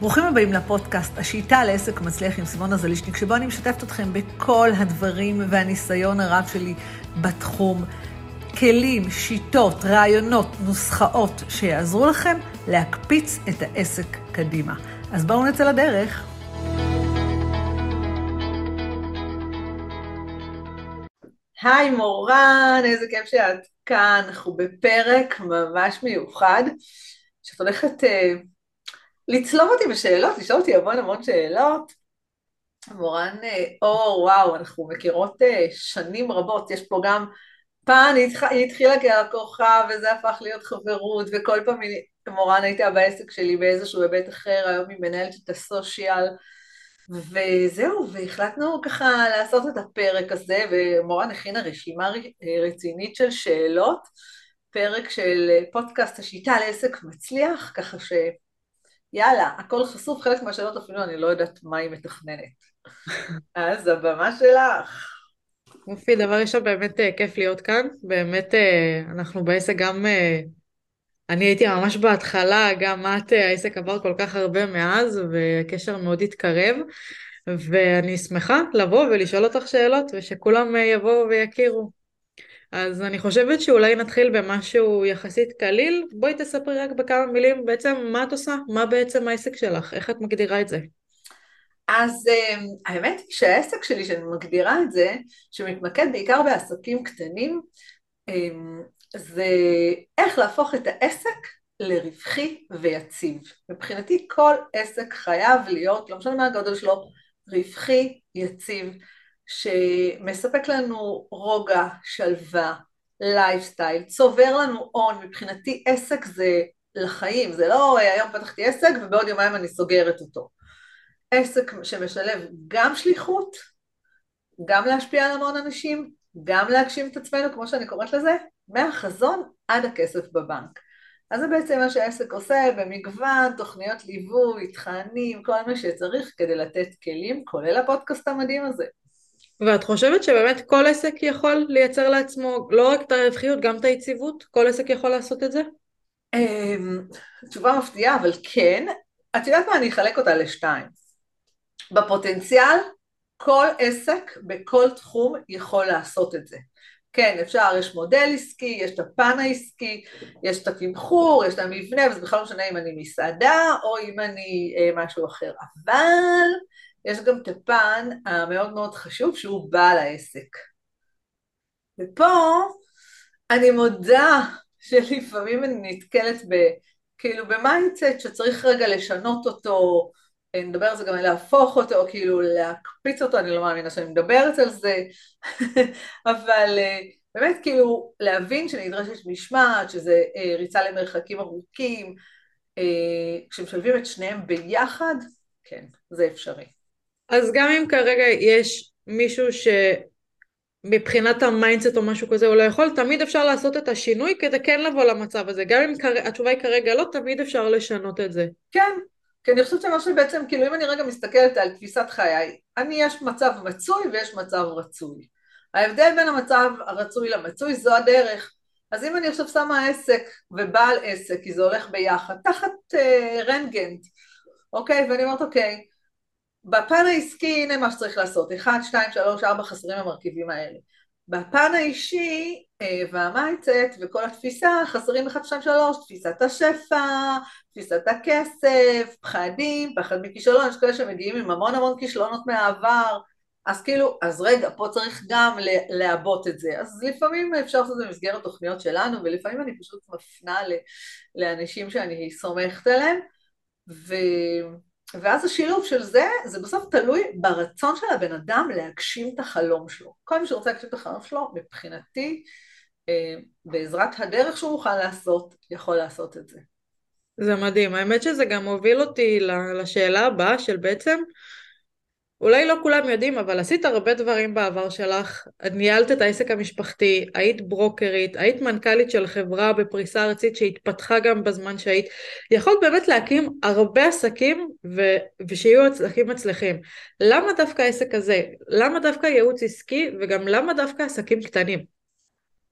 ברוכים הבאים לפודקאסט, השיטה לעסק מצליח עם סימונה זלישניק, שבו אני משתפת אתכם בכל הדברים והניסיון הרב שלי בתחום. כלים, שיטות, רעיונות, נוסחאות שיעזרו לכם להקפיץ את העסק קדימה. אז בואו נצא לדרך. היי מורן, איזה כיף שאת כאן. אנחנו בפרק ממש מיוחד, שאת הולכת... לצלוב אותי בשאלות, לשאול אותי המון המון שאלות. מורן אה, אור, וואו, אנחנו מכירות אה, שנים רבות, יש פה גם, פעם היא התחילה ככוכב וזה הפך להיות חברות, וכל פעם מורן הייתה בעסק שלי באיזשהו היבט אחר, היום היא מנהלת את הסושיאל, וזהו, והחלטנו ככה לעשות את הפרק הזה, ומורן הכינה רשימה רצינית של שאלות, פרק של פודקאסט השיטה לעסק מצליח, ככה ש... יאללה, הכל חשוף, חלק מהשאלות אפילו אני לא יודעת מה היא מתכננת. אז הבמה שלך. יופי, דבר ראשון, באמת אה, כיף להיות כאן. באמת, אה, אנחנו בעסק גם... אה, אני הייתי ממש בהתחלה, גם את, העסק עבר כל כך הרבה מאז, והקשר מאוד התקרב, ואני שמחה לבוא ולשאול אותך שאלות, ושכולם יבואו ויכירו. אז אני חושבת שאולי נתחיל במשהו יחסית קליל. בואי תספרי רק בכמה מילים בעצם מה את עושה, מה בעצם העסק שלך, איך את מגדירה את זה. אז אמ, האמת היא שהעסק שלי, שאני מגדירה את זה, שמתמקד בעיקר בעסקים קטנים, אמ, זה איך להפוך את העסק לרווחי ויציב. מבחינתי כל עסק חייב להיות, לא משנה מה הגודל שלו, רווחי, יציב. שמספק לנו רוגע, שלווה, לייפסטייל, צובר לנו הון, מבחינתי עסק זה לחיים, זה לא היום פתחתי עסק ובעוד יומיים אני סוגרת אותו. עסק שמשלב גם שליחות, גם להשפיע על המון אנשים, גם להגשים את עצמנו, כמו שאני קוראת לזה, מהחזון עד הכסף בבנק. אז זה בעצם מה שהעסק עושה במגוון תוכניות ליווי, תכנים, כל מה שצריך כדי לתת כלים, כולל הפודקאסט המדהים הזה. ואת חושבת שבאמת כל עסק יכול לייצר לעצמו לא רק את הרווחיות, גם את היציבות? כל עסק יכול לעשות את זה? אמ, תשובה מפתיעה, אבל כן. את יודעת מה? אני אחלק אותה לשתיים. בפוטנציאל, כל עסק בכל תחום יכול לעשות את זה. כן, אפשר, יש מודל עסקי, יש את הפן העסקי, יש את התמחור, יש את המבנה, וזה בכלל לא משנה אם אני מסעדה או אם אני אה, משהו אחר. אבל יש גם את הפן המאוד מאוד חשוב שהוא בעל העסק. ופה אני מודה שלפעמים אני נתקלת ב... כאילו ב mindset שצריך רגע לשנות אותו, נדבר על זה גם להפוך אותו, כאילו להקפיץ אותו, אני לא מאמינה שאני מדברת על זה, אבל אה, באמת כאילו להבין שנדרשת משמעת, שזה אה, ריצה למרחקים ארוכים, אה, כשמשלבים את שניהם ביחד, כן, זה אפשרי. אז גם אם כרגע יש מישהו שמבחינת ה mindset או משהו כזה הוא לא יכול, תמיד אפשר לעשות את השינוי כדי כן לבוא למצב הזה. גם אם כר... התשובה היא כרגע לא, תמיד אפשר לשנות את זה. כן, כי אני חושבת שמה שבעצם, כאילו אם אני רגע מסתכלת על תפיסת חיי, אני יש מצב מצוי ויש מצב רצוי. ההבדל בין המצב הרצוי למצוי זו הדרך. אז אם אני עכשיו שמה עסק ובעל עסק, כי זה הולך ביחד, תחת אה, רנטגן, אוקיי? ואני אומרת, אוקיי, בפן העסקי הנה מה שצריך לעשות, 1, 2, 3, 4 חסרים המרכיבים האלה. בפן האישי אה, וה mindset וכל התפיסה חסרים 1, 2, 3, תפיסת השפע, תפיסת הכסף, פחדים, פחד מכישלון, יש כאלה שמגיעים עם המון המון כישלונות מהעבר, אז כאילו, אז רגע, פה צריך גם לעבות את זה. אז לפעמים אפשר לעשות את זה במסגרת תוכניות שלנו, ולפעמים אני פשוט מפנה לאנשים שאני סומכת עליהם, ו... ואז השילוב של זה, זה בסוף תלוי ברצון של הבן אדם להגשים את החלום שלו. כל מי שרוצה להגשים את החלום שלו, מבחינתי, אה, בעזרת הדרך שהוא מוכן לעשות, יכול לעשות את זה. זה מדהים. האמת שזה גם הוביל אותי לשאלה הבאה של בעצם, אולי לא כולם יודעים, אבל עשית הרבה דברים בעבר שלך. ניהלת את העסק המשפחתי, היית ברוקרית, היית מנכ"לית של חברה בפריסה ארצית שהתפתחה גם בזמן שהיית. יכולת באמת להקים הרבה עסקים ו... ושיהיו עסקים מצליחים. למה דווקא העסק הזה? למה דווקא ייעוץ עסקי? וגם למה דווקא עסקים קטנים?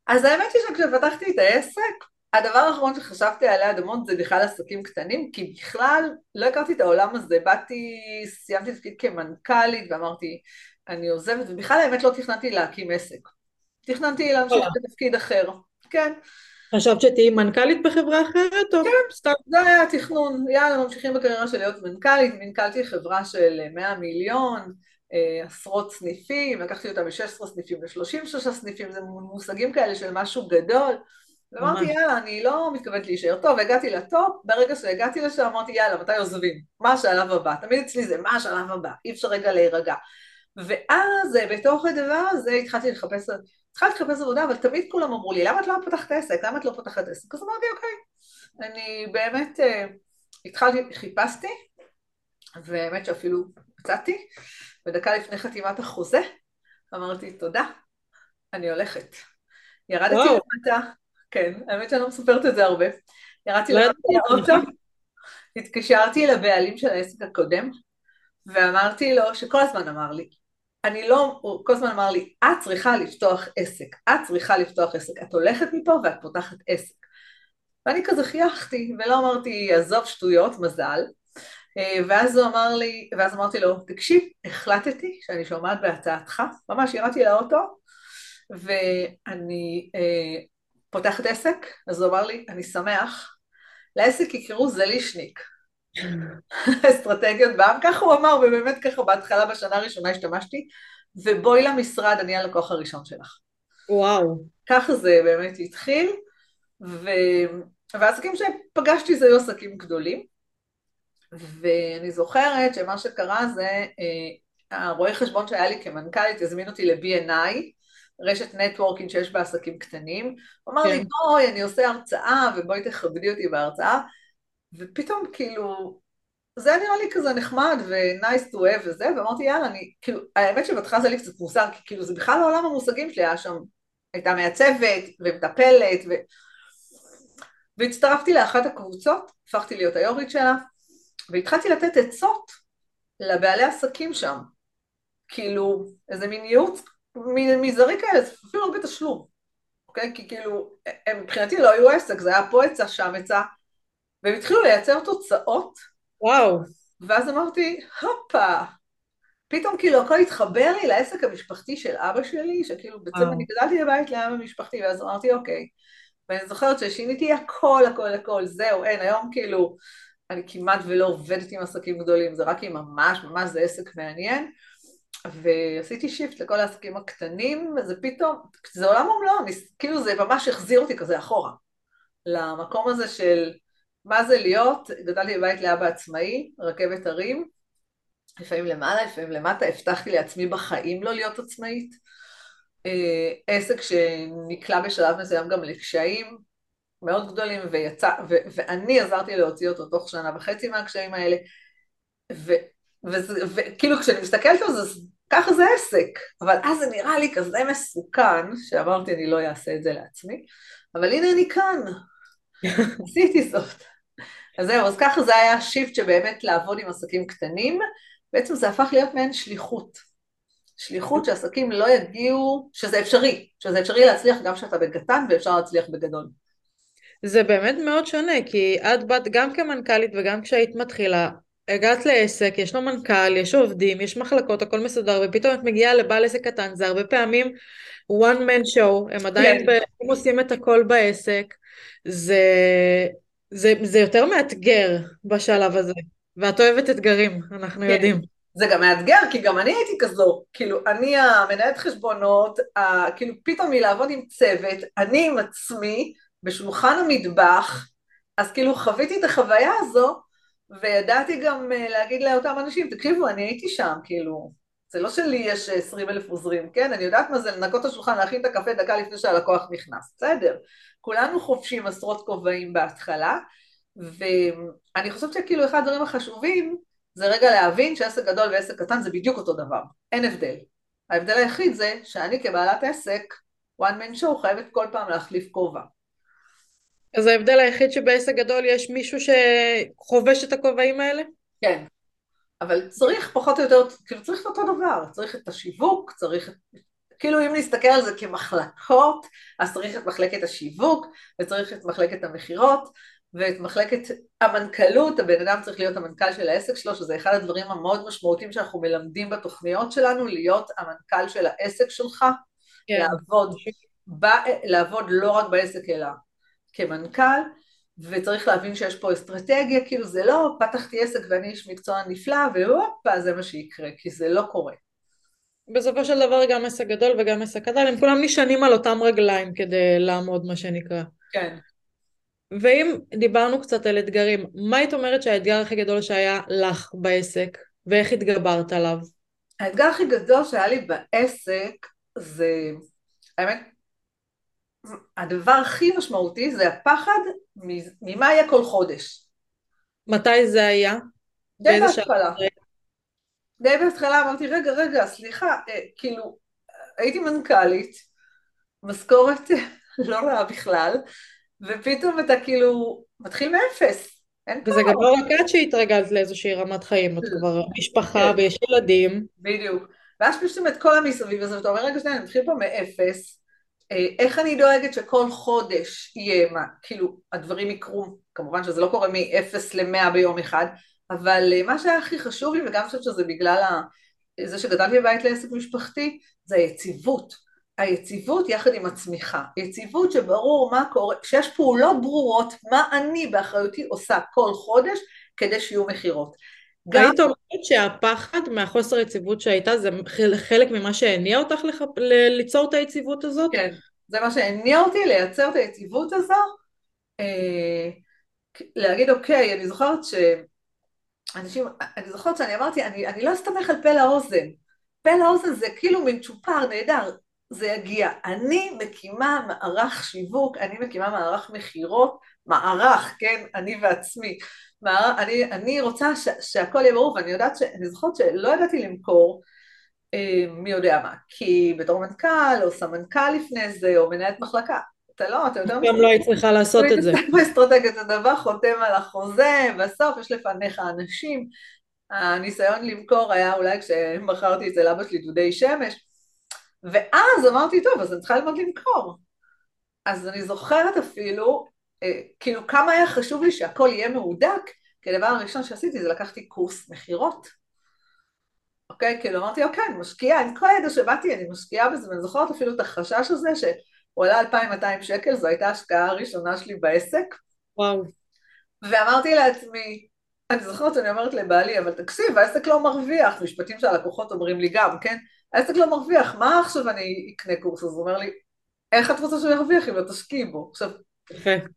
אז האמת היא שכשפתחתי את העסק, הדבר האחרון שחשבתי עליה עד המון זה בכלל עסקים קטנים, כי בכלל לא הכרתי את העולם הזה, באתי, סיימתי תפקיד כמנכ"לית ואמרתי, אני עוזבת, ובכלל האמת לא תכננתי להקים עסק. תכננתי להמשיך בתפקיד אחר, כן. חשבת שתהיי מנכ"לית בחברה אחרת, או כן, סתם? זה היה התכנון, יאללה, ממשיכים בקריירה של להיות מנכ"לית, מנכ"לתי חברה של 100 מיליון, אה, עשרות סניפים, לקחתי אותה מ-16 סניפים ל-33 סניפים, זה מושגים כאלה של משהו גדול. ואמרתי, יאללה, אני לא מתכוונת להישאר טוב, הגעתי לטופ, ברגע שהגעתי לשם אמרתי, יאללה, מתי עוזבים? מה השלב הבא? תמיד אצלי זה, מה השלב הבא? אי אפשר רגע להירגע. ואז בתוך הדבר הזה התחלתי לחפש, התחלתי לחפש עבודה, אבל תמיד כולם אמרו לי, למה את לא פותחת עסק? למה את לא פותחת עסק? אז אמרתי, אוקיי, אני באמת uh, התחלתי, חיפשתי, והאמת שאפילו מצאתי, ודקה לפני חתימת החוזה, אמרתי, תודה, אני הולכת. ירדתי למטה, כן, האמת שאני לא מספרת את זה הרבה. ירדתי לא לאוטו, התקשרתי לבעלים של העסק הקודם, ואמרתי לו, שכל הזמן אמר לי, אני לא, הוא כל הזמן אמר לי, את צריכה לפתוח עסק, את צריכה לפתוח עסק, את הולכת מפה ואת פותחת עסק. ואני כזה חייכתי, ולא אמרתי, עזוב שטויות, מזל. אה, ואז הוא אמר לי, ואז אמרתי לו, תקשיב, החלטתי שאני שומעת בהצעתך, ממש ירדתי לאוטו, ואני אה, פותחת עסק, אז הוא אמר לי, אני שמח, לעסק יקראו זלישניק. אסטרטגיות בעם, ככה הוא אמר, ובאמת ככה בהתחלה בשנה הראשונה השתמשתי, ובואי למשרד, אני הלקוח הראשון שלך. וואו. ככה זה באמת התחיל, ו... והעסקים שפגשתי זה היו עסקים גדולים, ואני זוכרת שמה שקרה זה, אה, הרואה חשבון שהיה לי כמנכ"לית הזמין אותי ל-B&I, רשת נטוורקינג שיש בה עסקים קטנים, הוא אמר כן. לי בואי אני עושה הרצאה ובואי תכבדי אותי בהרצאה. ופתאום כאילו זה נראה לי כזה נחמד ו-nice to have וזה ואמרתי יאללה אני כאילו האמת שבהתחלה זה לי קצת מוזר כי כאילו זה בכלל העולם המושגים שלי היה שם הייתה מעצבת ומטפלת ו... והצטרפתי לאחת הקבוצות, הפכתי להיות היורית שלה והתחלתי לתת עצות לבעלי עסקים שם. כאילו איזה מין ייעוץ מזערי כאלה, אפילו לא בתשלום, אוקיי? כי כאילו, הם מבחינתי לא היו עסק, זה היה פה עצה, שם עצה, והם התחילו לייצר תוצאות. וואו. ואז אמרתי, הופה, פתאום כאילו הכל התחבר לי לעסק המשפחתי של אבא שלי, שכאילו בעצם אני גדלתי בבית לאבא משפחתי, ואז אמרתי, אוקיי. ואני זוכרת ששיניתי הכל, הכל, הכל, זהו, אין, היום כאילו, אני כמעט ולא עובדת עם עסקים גדולים, זה רק אם ממש ממש זה עסק מעניין. ועשיתי שיפט לכל העסקים הקטנים, וזה פתאום, זה עולם ומלואו, כאילו זה ממש החזיר אותי כזה אחורה, למקום הזה של מה זה להיות, גדלתי בבית לאבא עצמאי, רכבת הרים, לפעמים למעלה, לפעמים למטה, הבטחתי לעצמי בחיים לא להיות עצמאית, אה, עסק שנקלע בשלב מסוים גם לקשיים מאוד גדולים, ויצא, ו, ואני עזרתי להוציא אותו תוך שנה וחצי מהקשיים האלה, וכאילו כשאני מסתכלת על זה, ככה זה עסק, אבל אז זה נראה לי כזה מסוכן, שאמרתי אני לא אעשה את זה לעצמי, אבל הנה אני כאן, עשיתי זאת. אז זהו, אז ככה זה היה שיפט שבאמת לעבוד עם עסקים קטנים, בעצם זה הפך להיות מעין שליחות. שליחות שעסקים לא יגיעו, שזה אפשרי, שזה אפשרי להצליח גם כשאתה בקטן ואפשר להצליח בגדול. זה באמת מאוד שונה, כי את באת גם כמנכ"לית וגם כשהיית מתחילה, הגעת לעסק, יש לו מנכ"ל, יש עובדים, יש מחלקות, הכל מסודר, ופתאום את מגיעה לבעל עסק קטן, זה הרבה פעמים one man show, הם עדיין כן. הם עושים את הכל בעסק, זה, זה, זה יותר מאתגר בשלב הזה, ואת אוהבת אתגרים, אנחנו כן. יודעים. זה גם מאתגר, כי גם אני הייתי כזו, כאילו, אני המנהלת חשבונות, ה, כאילו, פתאום מלעבוד עם צוות, אני עם עצמי, בשולחן המטבח, אז כאילו חוויתי את החוויה הזו, וידעתי גם אה, להגיד לאותם אנשים, תקשיבו, אני הייתי שם, כאילו, זה לא שלי יש 20 אלף עוזרים, כן? אני יודעת מה זה לנקות את השולחן, להכין את הקפה דקה לפני שהלקוח נכנס, בסדר. כולנו חובשים עשרות כובעים בהתחלה, ואני חושבת שכאילו אחד הדברים החשובים זה רגע להבין שעסק גדול ועסק קטן זה בדיוק אותו דבר, אין הבדל. ההבדל היחיד זה שאני כבעלת עסק, one man show חייבת כל פעם להחליף כובע. אז ההבדל היחיד שבעסק גדול יש מישהו שחובש את הכובעים האלה? כן, אבל צריך פחות או יותר, כאילו צריך את אותו דבר, צריך את השיווק, צריך את, כאילו אם נסתכל על זה כמחלקות, אז צריך את מחלקת השיווק, וצריך את מחלקת המכירות, ואת מחלקת המנכ"לות, הבן אדם צריך להיות המנכ"ל של העסק שלו, שזה אחד הדברים המאוד משמעותיים שאנחנו מלמדים בתוכניות שלנו, להיות המנכ"ל של העסק שלך, כן. לעבוד, ב, לעבוד לא רק בעסק אלא כמנכ"ל, וצריך להבין שיש פה אסטרטגיה, כאילו זה לא פתחתי עסק ואני איש מקצוע נפלא והופה זה מה שיקרה, כי זה לא קורה. בסופו של דבר גם עסק גדול וגם עסק קטן, הם כולם נשענים על אותם רגליים כדי לעמוד מה שנקרא. כן. ואם דיברנו קצת על אתגרים, מה היית אומרת שהאתגר הכי גדול שהיה לך בעסק, ואיך התגברת עליו? האתגר הכי גדול שהיה לי בעסק זה, האמת, הדבר הכי משמעותי זה הפחד ממה יהיה כל חודש. מתי זה היה? די בהתחלה. די בהתחלה אמרתי, רגע, רגע, סליחה, אה, כאילו, הייתי מנכ"לית, משכורת לא רעה בכלל, ופתאום אתה כאילו מתחיל מאפס. וזה גם לא רק את שהתרגלת לאיזושהי רמת חיים, את כבר משפחה כן. ויש ילדים. בדיוק. ואז פשוט את כל המסביב הזה, ואתה אומר, רגע, שנייה, אני מתחיל פה מאפס, איך אני דואגת שכל חודש יהיה, מה, כאילו, הדברים יקרו, כמובן שזה לא קורה מ-0 ל-100 ביום אחד, אבל אה, מה שהיה הכי חשוב לי, וגם חושבת שזה בגלל זה שגדלתי בבית לעסק משפחתי, זה היציבות. היציבות יחד עם הצמיחה. יציבות שברור מה קורה, שיש פעולות ברורות, מה אני באחריותי עושה כל חודש כדי שיהיו מכירות. גם... היית אומרת שהפחד מהחוסר יציבות שהייתה זה חלק ממה שהניע אותך לח... ליצור את היציבות הזאת? כן, זה מה שהניע אותי לייצר את היציבות הזו. אה, להגיד אוקיי, אני זוכרת שאנשים, אני זוכרת שאני אמרתי, אני, אני לא אסתמך על פה לאוזן. פה לאוזן זה כאילו מין צ'ופר נהדר, זה יגיע. אני מקימה מערך שיווק, אני מקימה מערך מכירות, מערך, כן, אני ועצמי. מערך, אני, אני רוצה ש, שהכל יהיה ברור, ואני יודעת, ש, אני זוכרת שלא ידעתי למכור, אה, מי יודע מה, כי בתור מנכ"ל או סמנכ"ל לפני זה, או מנהלת מחלקה, אתה לא, אתה יודע... גם לא היית צריכה לעשות את זה. באסטרטגיית הדבר, חותם על החוזה, בסוף יש לפניך אנשים. הניסיון למכור היה אולי כשמכרתי אצל אבא שלי דודי שמש, ואז אמרתי, טוב, אז אני צריכה ללמוד למכור. אז אני זוכרת אפילו, כאילו כמה היה חשוב לי שהכל יהיה מהודק, כי הדבר הראשון שעשיתי זה לקחתי קורס מכירות. אוקיי? כאילו אמרתי, אוקיי, אני משקיעה, עם כל הידע שבאתי אני משקיעה בזה, ואני זוכרת אפילו את החשש הזה שהוא עלה 2,200 שקל, זו הייתה ההשקעה הראשונה שלי בעסק. וואו. ואמרתי לעצמי, אני זוכרת שאני אומרת לבעלי, אבל תקשיב, העסק לא מרוויח, משפטים שהלקוחות אומרים לי גם, כן? העסק לא מרוויח, מה עכשיו אני אקנה קורס? אז הוא אומר לי, איך את רוצה שהוא ירוויח אם לא תשקיעי בו? עכשיו,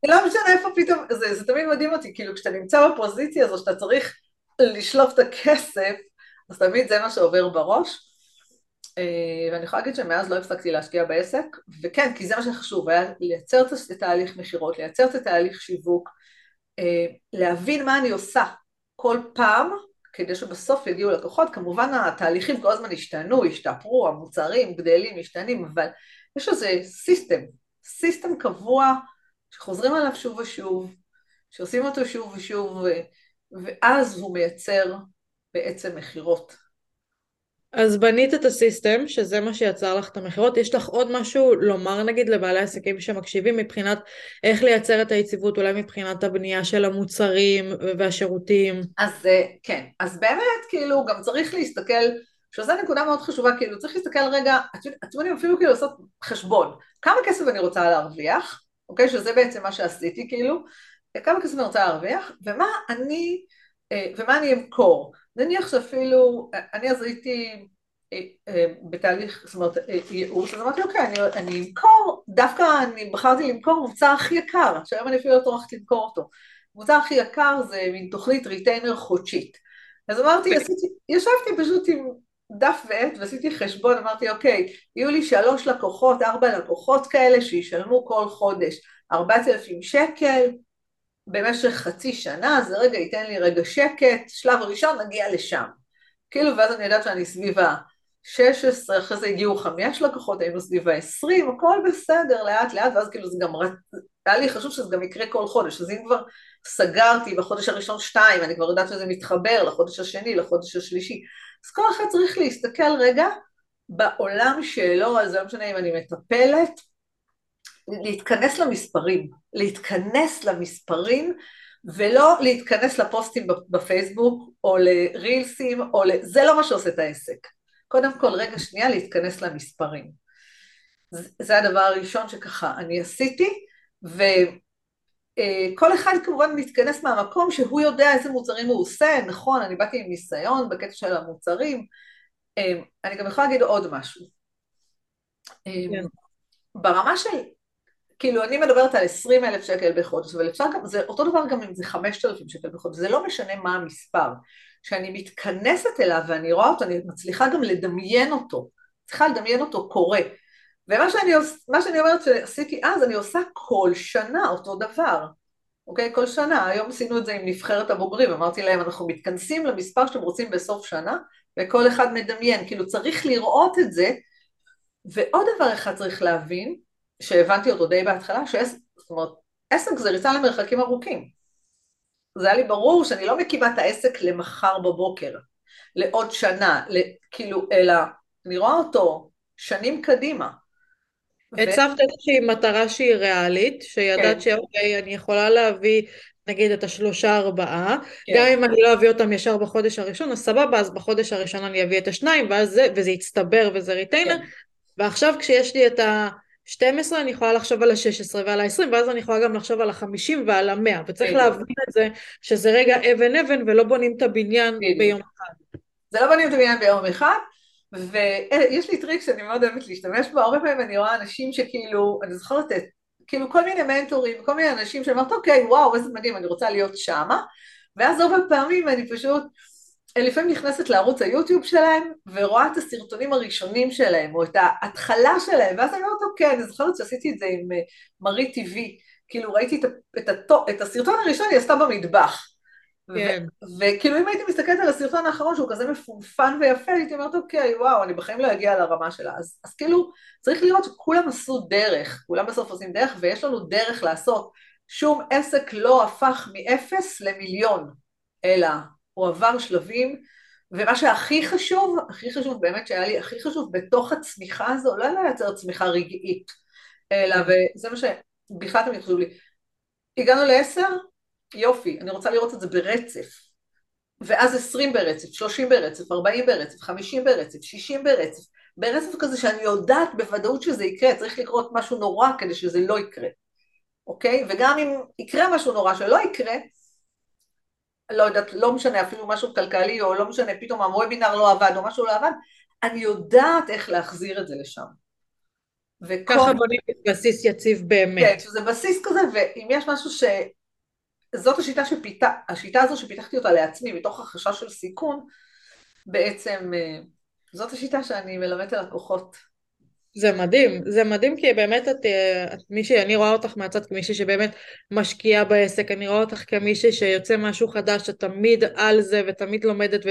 לא משנה איפה פתאום, זה, זה תמיד מדהים אותי, כאילו כשאתה נמצא בפוזיציה הזו שאתה צריך לשלוף את הכסף, אז תמיד זה מה שעובר בראש. אה, ואני יכולה להגיד שמאז לא הפסקתי להשקיע בעסק, וכן, כי זה מה שחשוב, היה לייצר את התהליך מכירות, לייצר את התהליך שיווק, אה, להבין מה אני עושה כל פעם, כדי שבסוף יגיעו לקוחות, כמובן התהליכים כל הזמן השתנו, השתפרו, המוצרים גדלים, משתנים, אבל יש איזה system, system קבוע שחוזרים עליו שוב ושוב, שעושים אותו שוב ושוב, ואז הוא מייצר בעצם מכירות. אז בנית את ה system, שזה מה שיצר לך את המכירות. יש לך עוד משהו לומר נגיד לבעלי עסקים שמקשיבים מבחינת איך לייצר את היציבות, אולי מבחינת הבנייה של המוצרים והשירותים? אז אה, כן, אז באמת כאילו גם צריך להסתכל, שזו נקודה מאוד חשובה, כאילו צריך להסתכל רגע, אתם יודעים אפילו כאילו לעשות חשבון, כמה כסף אני רוצה להרוויח, אוקיי, שזה בעצם מה שעשיתי כאילו, כמה כסף אני רוצה להרוויח, ומה אני, אה, ומה אני אמכור. נניח שאפילו, אני אז הייתי אה, אה, בתהליך, זאת אומרת, ייעוץ, אז אמרתי, אוקיי, אני, אני אמכור, דווקא אני בחרתי למכור מוצר הכי יקר, שהיום אני אפילו לא טורחת למכור אותו. מוצר הכי יקר זה מין תוכנית ריטיינר חודשית. אז אמרתי, עשיתי, ישבתי פשוט עם דף ועט ועשיתי חשבון, אמרתי, אוקיי, יהיו לי שלוש לקוחות, ארבע לקוחות כאלה שישלמו כל חודש ארבעת אלפים שקל, במשך חצי שנה, זה רגע ייתן לי רגע שקט, שלב ראשון נגיע לשם. כאילו, ואז אני יודעת שאני סביב ה-16, אחרי זה הגיעו חמש לקוחות, היינו סביב ה-20, הכל בסדר, לאט לאט, ואז כאילו זה גם, היה לי חשוב שזה גם יקרה כל חודש, אז אם כבר סגרתי בחודש הראשון שתיים, אני כבר יודעת שזה מתחבר לחודש השני, לחודש השלישי, אז כל אחד צריך להסתכל רגע, בעולם שלו, אז לא משנה אם אני מטפלת, להתכנס למספרים, להתכנס למספרים ולא להתכנס לפוסטים בפייסבוק או לרילסים, או ל... זה לא מה שעושה את העסק. קודם כל, רגע שנייה, להתכנס למספרים. זה הדבר הראשון שככה אני עשיתי, וכל אחד כמובן מתכנס מהמקום שהוא יודע איזה מוצרים הוא עושה, נכון, אני באתי עם ניסיון בקטע של המוצרים, אני גם יכולה להגיד עוד משהו. כן. ברמה של כאילו אני מדברת על 20 אלף שקל בחודש, אבל אפשר גם, זה אותו דבר גם אם זה 5,000 שקל בחודש, זה לא משנה מה המספר. כשאני מתכנסת אליו ואני רואה אותו, אני מצליחה גם לדמיין אותו, צריכה לדמיין אותו קורה. ומה שאני, שאני אומרת שעשיתי אז, אני עושה כל שנה אותו דבר, אוקיי? כל שנה. היום עשינו את זה עם נבחרת הבוגרים, אמרתי להם, אנחנו מתכנסים למספר שאתם רוצים בסוף שנה, וכל אחד מדמיין, כאילו צריך לראות את זה. ועוד דבר אחד צריך להבין, שהבנתי אותו די בהתחלה, שעסק, זאת אומרת, עסק זה ריצה למרחקים ארוכים. זה היה לי ברור שאני לא מקימה את העסק למחר בבוקר, לעוד שנה, כאילו, אלא אני רואה אותו שנים קדימה. הצבת איזושהי מטרה שהיא ריאלית, שידעת כן. שאוקיי, אני יכולה להביא נגיד את השלושה ארבעה, כן. גם אם אני לא אביא אותם ישר בחודש הראשון, אז סבבה, אז בחודש הראשון אני אביא את השניים, ואז זה, וזה יצטבר וזה ריטיינר, כן. ועכשיו כשיש לי את ה... 12 אני יכולה לחשוב על ה-16 ועל ה-20 ואז אני יכולה גם לחשוב על ה-50 ועל ה-100 וצריך להבין את זה שזה רגע אבן אבן ולא בונים את הבניין ביום אחד. זה לא בונים את הבניין ביום אחד ויש לי טריק שאני מאוד אוהבת להשתמש בו, הרבה פעמים אני רואה אנשים שכאילו, אני זוכרת את, כאילו כל מיני מנטורים, כל מיני אנשים שאומרת אוקיי וואו איזה מדהים אני רוצה להיות שמה. ואז הרבה פעמים אני פשוט לפעמים נכנסת לערוץ היוטיוב שלהם ורואה את הסרטונים הראשונים שלהם או את ההתחלה שלהם ואז אני אומרת אוקיי אני זוכרת שעשיתי את זה עם אה, מרי טיווי. כאילו ראיתי את, את, את, את הסרטון הראשון היא עשתה במטבח כן. וכאילו אם הייתי מסתכלת על הסרטון האחרון שהוא כזה מפונפן ויפה הייתי אומרת אוקיי וואו אני בחיים לא אגיע לרמה שלה. אז, אז כאילו צריך לראות שכולם עשו דרך כולם בסוף עושים דרך ויש לנו דרך לעשות. שום עסק לא הפך מאפס למיליון אלא הוא עבר שלבים, ומה שהכי חשוב, הכי חשוב באמת שהיה לי הכי חשוב בתוך הצמיחה הזו, לא לייצר צמיחה רגעית, אלא, וזה מה שבכלל תמיד חשוב לי, הגענו לעשר, יופי, אני רוצה לראות את זה ברצף, ואז עשרים ברצף, שלושים ברצף, ארבעים ברצף, חמישים ברצף, שישים ברצף, ברצף כזה שאני יודעת בוודאות שזה יקרה, צריך לקרות משהו נורא כדי שזה לא יקרה, אוקיי? וגם אם יקרה משהו נורא שלא יקרה, לא יודעת, לא משנה, אפילו משהו כלכלי, או לא משנה, פתאום הוובינר לא עבד, או משהו לא עבד, אני יודעת איך להחזיר את זה לשם. וכל... ככה בונים בסיס יציב באמת. כן, שזה בסיס כזה, ואם יש משהו ש... זאת השיטה שפיתח... השיטה הזו שפיתחתי אותה לעצמי, מתוך החשש של סיכון, בעצם אה, זאת השיטה שאני מלמדת ללקוחות. זה מדהים, זה מדהים כי באמת את, את מישהי, אני רואה אותך מהצד כמישהי שבאמת משקיעה בעסק, אני רואה אותך כמישהי שיוצא משהו חדש, את תמיד על זה ותמיד לומדת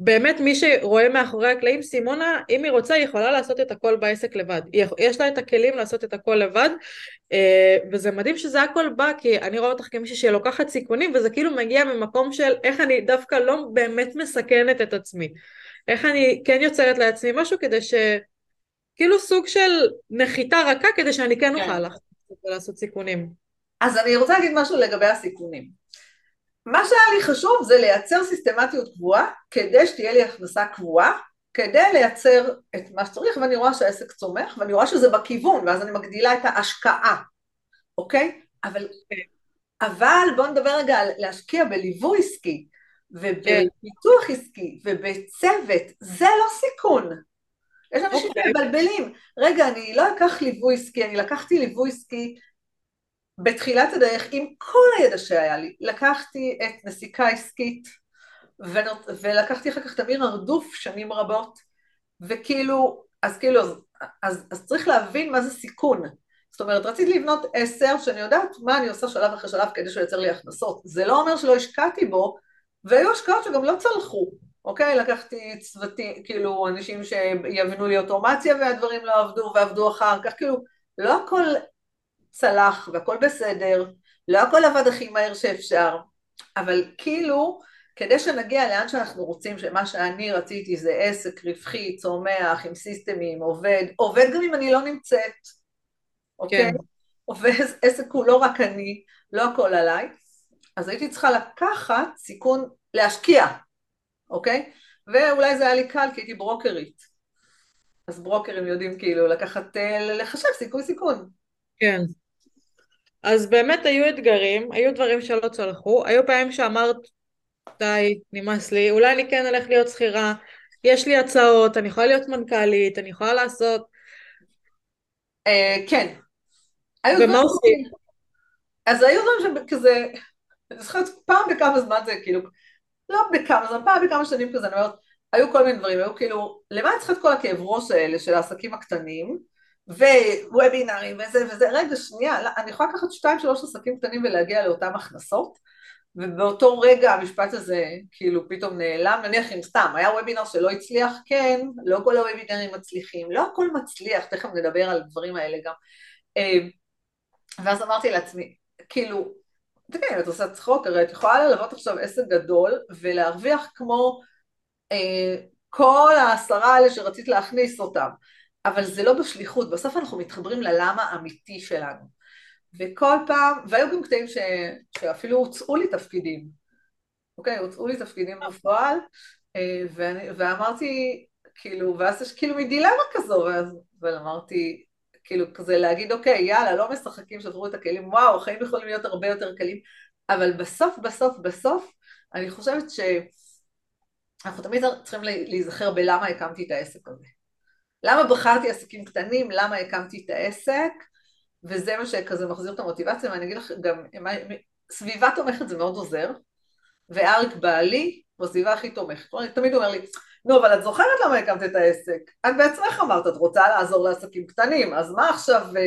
ובאמת מי שרואה מאחורי הקלעים, סימונה, אם היא רוצה, היא יכולה לעשות את הכל בעסק לבד. יש לה את הכלים לעשות את הכל לבד, אה, וזה מדהים שזה הכל בא, כי אני רואה אותך כמישהי שלוקחת סיכונים, וזה כאילו מגיע ממקום של איך אני דווקא לא באמת מסכנת את עצמי. איך אני כן יוצרת לעצמי משהו כדי ש... כאילו סוג של נחיתה רכה כדי שאני כן אוכל כן. לעשות סיכונים. אז אני רוצה להגיד משהו לגבי הסיכונים. מה שהיה לי חשוב זה לייצר סיסטמטיות קבועה כדי שתהיה לי הכנסה קבועה כדי לייצר את מה שצריך ואני רואה שהעסק צומח ואני רואה שזה בכיוון ואז אני מגדילה את ההשקעה, אוקיי? אבל, אבל בואו נדבר רגע על להשקיע בליווי עסקי ובפיתוח עסקי ובצוות, זה לא סיכון, יש אנשים okay. אוקיי. שמבלבלים. רגע, אני לא אקח ליווי עסקי, אני לקחתי ליווי עסקי בתחילת הדרך עם כל הידע שהיה לי. לקחתי את נסיקה עסקית, ולקחתי אחר כך את אמיר הרדוף שנים רבות, וכאילו, אז כאילו, אז, אז, אז צריך להבין מה זה סיכון. זאת אומרת, רציתי לבנות עשר שאני יודעת מה אני עושה שלב אחרי שלב כדי שהוא ייצר לי הכנסות. זה לא אומר שלא השקעתי בו, והיו השקעות שגם לא צלחו. אוקיי? לקחתי צוותים, כאילו אנשים שיבינו לי אוטומציה והדברים לא עבדו ועבדו אחר כך, כאילו לא הכל צלח והכל בסדר, לא הכל עבד הכי מהר שאפשר, אבל כאילו כדי שנגיע לאן שאנחנו רוצים, שמה שאני רציתי זה עסק רווחי, צומח, עם סיסטמים, עובד, עובד גם אם אני לא נמצאת, אוקיי? כן. עובד, עסק הוא לא רק אני, לא הכל עליי, אז הייתי צריכה לקחת סיכון, להשקיע, אוקיי? ואולי זה היה לי קל כי הייתי ברוקרית. אז ברוקרים יודעים כאילו לקחת, אה, לחשב סיכוי סיכון. כן. אז באמת היו אתגרים, היו דברים שלא צלחו, היו פעמים שאמרת, די, נמאס לי, אולי אני כן אלך להיות שכירה, יש לי הצעות, אני יכולה להיות מנכ"לית, אני יכולה לעשות... אה, כן. ומה עושים? אז היו דברים שכזה, אני זוכרת פעם בכמה זמן זה כאילו, לא בכמה זמן, פעם בכמה שנים כזה, אני אומרת, היו כל מיני דברים, היו כאילו, למה אני צריכה את כל הכאב ראש האלה של העסקים הקטנים, ווובינארים וזה וזה, רגע שנייה, לא, אני יכולה לקחת שתיים שלוש עסקים קטנים ולהגיע לאותן הכנסות, ובאותו רגע המשפט הזה כאילו פתאום נעלם, נניח אם סתם, היה וובינר שלא הצליח, כן, לא כל הוובינרים מצליחים, לא הכל מצליח, תכף נדבר על הדברים האלה גם. אה, ואז אמרתי לעצמי, כאילו, תגידי, את עושה צחוק, הרי את יכולה ללוות עכשיו עסק גדול ולהרוויח כמו אה, כל העשרה האלה שרצית להכניס אותם, אבל זה לא בשליחות, בסוף אנחנו מתחברים ללמה האמיתי שלנו. וכל פעם, והיו גם קטעים ש, שאפילו הוצאו לי תפקידים, אוקיי? הוצאו לי תפקידים בפועל, אה, ואני, ואמרתי, כאילו, ואז יש כאילו מדילמה כזו, ואז, ואמרתי, כאילו, כזה להגיד, אוקיי, יאללה, לא משחקים, שברו את הכלים, וואו, החיים יכולים להיות הרבה יותר קלים, אבל בסוף, בסוף, בסוף, אני חושבת ש... אנחנו תמיד צריכים להיזכר בלמה הקמתי את העסק הזה. למה בחרתי עסקים קטנים, למה הקמתי את העסק, וזה מה שכזה מחזיר את המוטיבציה, ואני אגיד לך גם, סביבה תומכת זה מאוד עוזר, ואריק בעלי הוא הסביבה הכי תומכת. הוא תמיד אומר לי, נו, אבל את זוכרת למה הקמת את העסק? את בעצמך אמרת, את רוצה לעזור לעסקים קטנים, אז מה עכשיו אה,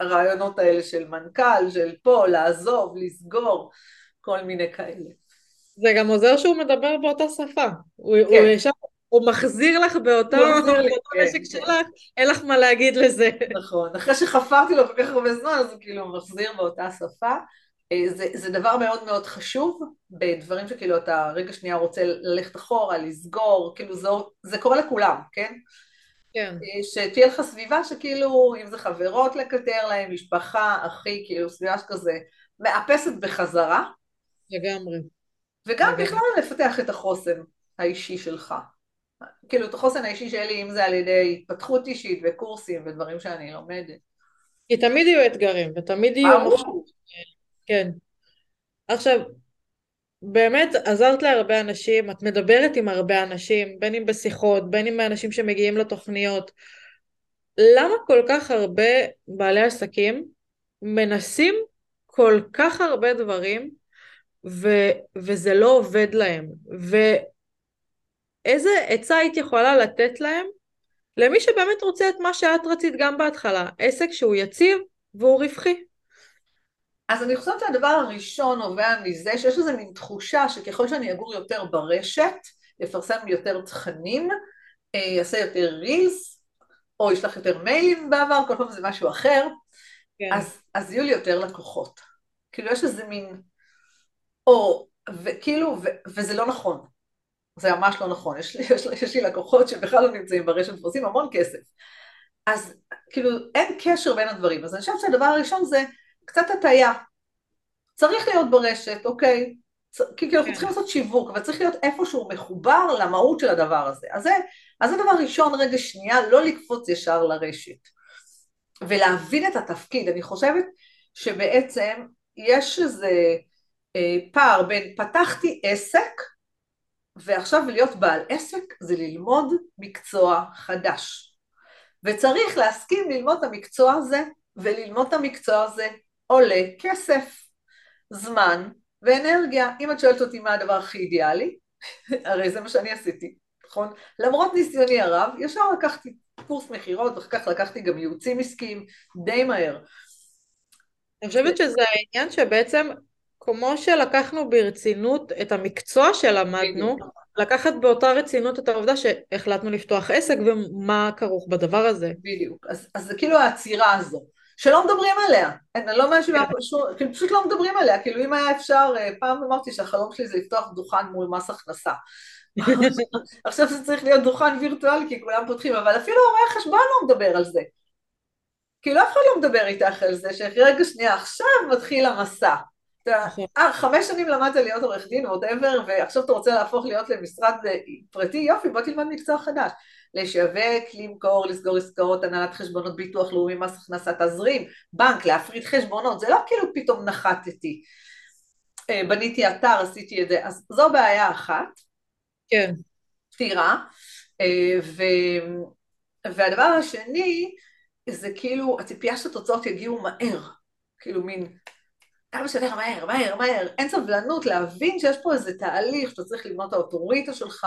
הרעיונות האלה של מנכ"ל, של פה, לעזוב, לסגור, כל מיני כאלה. זה גם עוזר שהוא מדבר באותה שפה. הוא, כן. הוא ישר, הוא מחזיר לך באותו נשק כן. שלך, אין לך מה להגיד לזה. נכון, אחרי שחפרתי לו כל כך הרבה זמן, אז הוא כאילו מחזיר באותה שפה. אה, זה, זה דבר מאוד מאוד חשוב בדברים שכאילו אתה רגע שנייה רוצה ללכת אחורה, לסגור, כאילו זה, זה קורה לכולם, כן? כן. אה, שתהיה לך סביבה שכאילו, אם זה חברות לקטר להם, משפחה, אחי, כאילו סביבה שכזה מאפסת בחזרה. לגמרי. וגם בכלל לפתח את החוסן האישי שלך. כאילו את החוסן האישי שלי, אם זה על ידי התפתחות אישית וקורסים ודברים שאני לומדת. כי תמיד יהיו אתגרים, ותמיד יהיו... ברור. כן. עכשיו, באמת עזרת להרבה אנשים, את מדברת עם הרבה אנשים, בין אם בשיחות, בין אם מאנשים שמגיעים לתוכניות. למה כל כך הרבה בעלי עסקים מנסים כל כך הרבה דברים ו- וזה לא עובד להם. ואיזה עצה היית יכולה לתת להם למי שבאמת רוצה את מה שאת רצית גם בהתחלה, עסק שהוא יציב והוא רווחי. אז אני חושבת שהדבר הראשון נובע מזה שיש איזו מין תחושה שככל שאני אגור יותר ברשת, יפרסם יותר תכנים, יעשה יותר רילס, או ישלח יותר מיילים בעבר, כל פעם זה משהו אחר, כן. אז, אז יהיו לי יותר לקוחות. כאילו יש איזה מין או, וכאילו, ו, וזה לא נכון. זה ממש לא נכון. יש לי, יש, יש לי לקוחות שבכלל לא נמצאים ברשת ועושים המון כסף. אז כאילו, אין קשר בין הדברים. אז אני חושבת שהדבר הראשון זה קצת הטעיה. צריך להיות ברשת, אוקיי? כי כאילו אנחנו כן. צריכים לעשות שיווק, אבל צריך להיות איפשהו מחובר למהות של הדבר הזה. אז זה, אז זה דבר ראשון, רגע שנייה, לא לקפוץ ישר לרשת. ולהבין את התפקיד. אני חושבת שבעצם יש איזה... אה, פער בין פתחתי עסק ועכשיו להיות בעל עסק זה ללמוד מקצוע חדש. וצריך להסכים ללמוד את המקצוע הזה, וללמוד את המקצוע הזה עולה כסף, זמן ואנרגיה. אם את שואלת אותי מה הדבר הכי אידיאלי, הרי זה מה שאני עשיתי, נכון? למרות ניסיוני הרב, ישר לקחתי קורס מכירות, ואחר כך לקחתי גם ייעוצים עסקיים די מהר. אני חושבת שזה העניין שבעצם כמו שלקחנו ברצינות את המקצוע שלמדנו, לקחת באותה רצינות את העובדה שהחלטנו לפתוח עסק ומה כרוך בדבר הזה. בדיוק, אז, אז זה כאילו העצירה הזו, שלא מדברים עליה, אני לא מאשימה, כאילו פשוט לא מדברים עליה, כאילו אם היה אפשר, אה, פעם אמרתי שהחלום שלי זה לפתוח דוכן מול מס הכנסה. עכשיו זה צריך להיות דוכן וירטואלי כי כולם פותחים, אבל אפילו רואי החשבון לא מדבר על זה. כאילו אף אחד לא מדבר איתך על זה, שרגע שנייה עכשיו מתחיל המסע. נכון. אה, חמש שנים למדת להיות עורך דין, ווטאבר, ועכשיו אתה רוצה להפוך להיות למשרד אה, פרטי, יופי, בוא תלמד מקצוע חדש. לשווק, למכור, לסגור עסקאות, הנהלת חשבונות ביטוח לאומי, מס הכנסה, תזרים, בנק, להפריד חשבונות, זה לא כאילו פתאום נחתתי. אה, בניתי אתר, עשיתי את זה, אז זו בעיה אחת. כן. פתירה. ו... והדבר השני, זה כאילו הציפייה שהתוצאות יגיעו מהר. כאילו מין כמה שיותר מהר, מהר, מהר, אין סבלנות להבין שיש פה איזה תהליך שאתה צריך לבנות את האוטוריטה שלך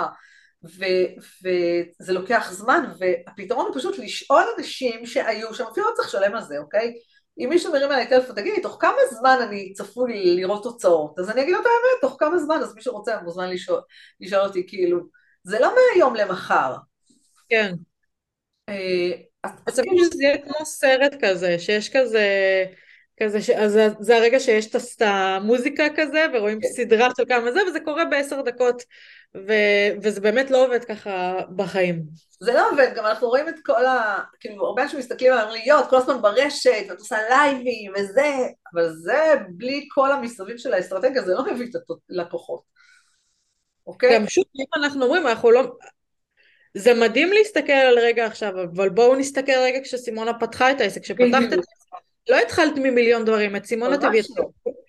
וזה לוקח זמן והפתרון הוא פשוט לשאול אנשים שהיו שם, אפילו לא צריך לשלם על זה, אוקיי? אם מישהו מרים עליי טלפון, תגידי, תוך כמה זמן אני צפוי לראות תוצאות? אז אני אגיד לו את האמת, תוך כמה זמן, אז מי שרוצה מוזמן לשאול, לשאול אותי, כאילו, זה לא מהיום למחר. כן. אה, אז כאילו שזה יהיה כמו סרט כזה, שיש כזה... כזה, ש... אז זה הרגע שיש את המוזיקה כזה, ורואים כן. סדרה של כמה זה, וזה קורה בעשר דקות, ו... וזה באמת לא עובד ככה בחיים. זה לא עובד, גם אנחנו רואים את כל ה... כאילו, הרבה אנשים מסתכלים על להיות כל הזמן ברשת, ואת עושה לייבים וזה, אבל זה בלי כל המסביב של האסטרטגיה, זה לא מביא את הלקוחות. אוקיי? גם שוב, אם אנחנו אומרים, אנחנו לא... זה מדהים להסתכל על רגע עכשיו, אבל בואו נסתכל רגע כשסימונה פתחה את העסק, כשפתחת את העסק. לא התחלת ממיליון דברים, את סימונה תביא לא.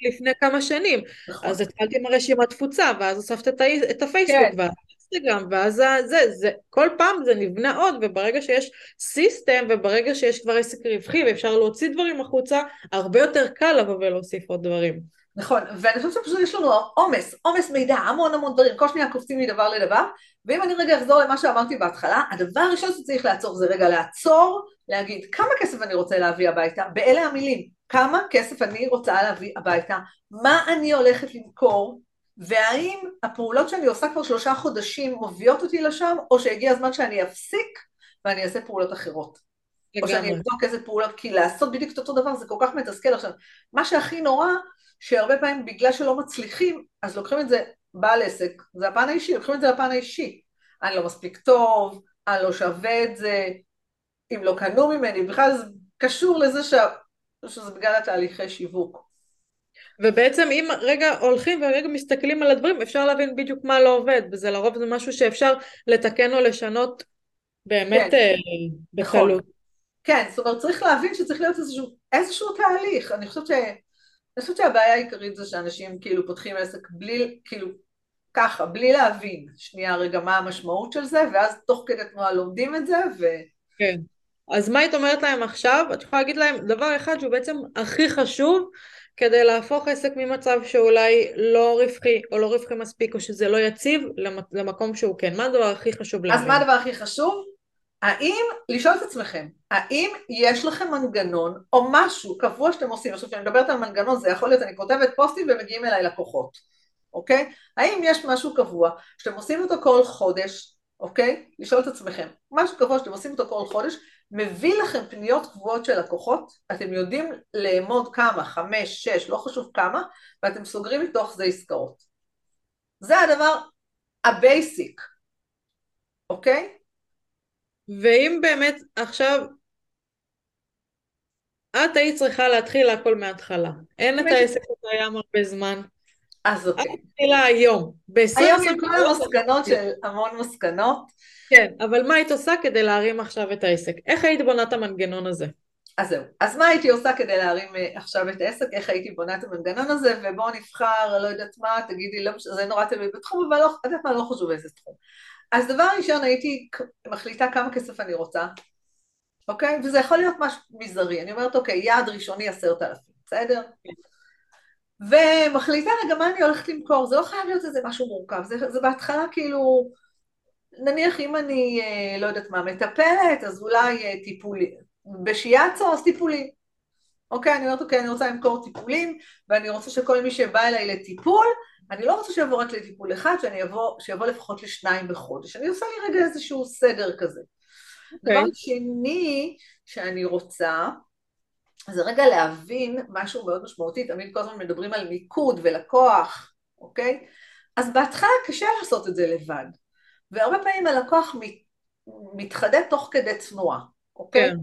לפני כמה שנים. נכון. אז התחלתי עם הרשימת תפוצה, ואז הוספת את, הפייסבוק, כן. ואז האינסטגרם, ואז זה, זה, כל פעם זה נבנה עוד, וברגע שיש סיסטם, וברגע שיש כבר עסק רווחי, ואפשר להוציא דברים החוצה, הרבה יותר קל לבוא ולהוסיף עוד דברים. נכון, ואני חושבת שפשוט יש לנו עומס, עומס מידע, המון המון דברים, כל שניה קופצים מדבר לדבר, ואם אני רגע אחזור למה שאמרתי בהתחלה, הדבר הראשון שצריך לעצור זה רגע לעצור, להגיד כמה כסף אני רוצה להביא הביתה, באלה המילים, כמה כסף אני רוצה להביא הביתה, מה אני הולכת למכור, והאם הפעולות שאני עושה כבר שלושה חודשים מביאות אותי לשם, או שהגיע הזמן שאני אפסיק ואני אעשה פעולות אחרות. או שאני אבדוק איזה פעולות, כי לעשות בדיוק את אותו דבר זה כל כך מתסכל עכשיו. מה שהכי נורא, שהרבה פעמים בגלל שלא מצליחים, אז לוקחים את זה, בעל עסק, זה הפן האישי, לוקחים את זה לפן האישי. אני לא מספיק טוב, אני לא שווה את זה, אם לא קנו ממני, בכלל זה קשור לזה ש... שזה בגלל התהליכי שיווק. ובעצם אם רגע הולכים ורגע מסתכלים על הדברים, אפשר להבין בדיוק מה לא עובד, וזה לרוב זה משהו שאפשר לתקן או לשנות באמת כן. אה, בקלות. כן, זאת אומרת צריך להבין שצריך להיות איזשהו, איזשהו תהליך, אני חושבת ש... אני חושבת שהבעיה העיקרית זה שאנשים כאילו פותחים עסק בלי, כאילו, ככה, בלי להבין שנייה רגע מה המשמעות של זה, ואז תוך כדי תנועה לומדים את זה, ו... כן. אז מה היית אומרת להם עכשיו? את יכולה להגיד להם דבר אחד שהוא בעצם הכי חשוב כדי להפוך עסק ממצב שאולי לא רווחי או לא רווחי מספיק או שזה לא יציב למקום שהוא כן. מה הדבר הכי חשוב להבין? אז מה הדבר הכי חשוב? האם, לשאול את עצמכם, האם יש לכם מנגנון או משהו קבוע שאתם עושים, עכשיו כשאני מדברת על מנגנון זה יכול להיות אני כותבת פוסטים ומגיעים אליי לקוחות, אוקיי? האם יש משהו קבוע שאתם עושים אותו כל חודש, אוקיי? לשאול את עצמכם, משהו קבוע שאתם עושים אותו כל חודש, מביא לכם פניות קבועות של לקוחות, אתם יודעים לאמוד כמה, חמש, שש, לא חשוב כמה, ואתם סוגרים מתוך זה עסקאות. זה הדבר ה basic, אוקיי? ואם באמת עכשיו את היית צריכה להתחיל הכל מההתחלה. אין את העסק הקיים הרבה זמן. אז אוקיי. את מתחילה היום. היום עם כל המסקנות של המון מסקנות. כן, אבל מה היית עושה כדי להרים עכשיו את העסק? איך היית בונה את המנגנון הזה? אז זהו. אז מה הייתי עושה כדי להרים אה, עכשיו את העסק? איך הייתי בונה את המנגנון הזה? ובואו נבחר, לא יודעת מה, תגידי, לא, זה נורא תלוי בתחום, אבל לא, יודעת מה, לא חשוב איזה תחום. אז דבר ראשון הייתי מחליטה כמה כסף אני רוצה, אוקיי? וזה יכול להיות משהו מזערי. אני אומרת, אוקיי, יעד ראשוני עשרת אלפים, בסדר? ומחליטה רגע מה אני הולכת למכור, זה לא חייב להיות איזה משהו מורכב, זה, זה בהתחלה כאילו, נניח אם אני, אה, לא יודעת מה, מטפלת, אז אולי אה, טיפולי, בשיאצו אז טיפולים. אוקיי, אני אומרת, אוקיי, אני רוצה למכור טיפולים, ואני רוצה שכל מי שבא אליי לטיפול, אני לא רוצה שיבוא רק לטיפול אחד, שאני אבוא, שיבוא לפחות לשניים בחודש. אני עושה לי רגע איזשהו סדר כזה. Okay. אוקיי. דבר שני שאני רוצה, זה רגע להבין משהו מאוד משמעותי, תמיד כל הזמן מדברים על מיקוד ולקוח, אוקיי? אז בהתחלה קשה לעשות את זה לבד, והרבה פעמים הלקוח מת, מתחדד תוך כדי צנועה, אוקיי? כן.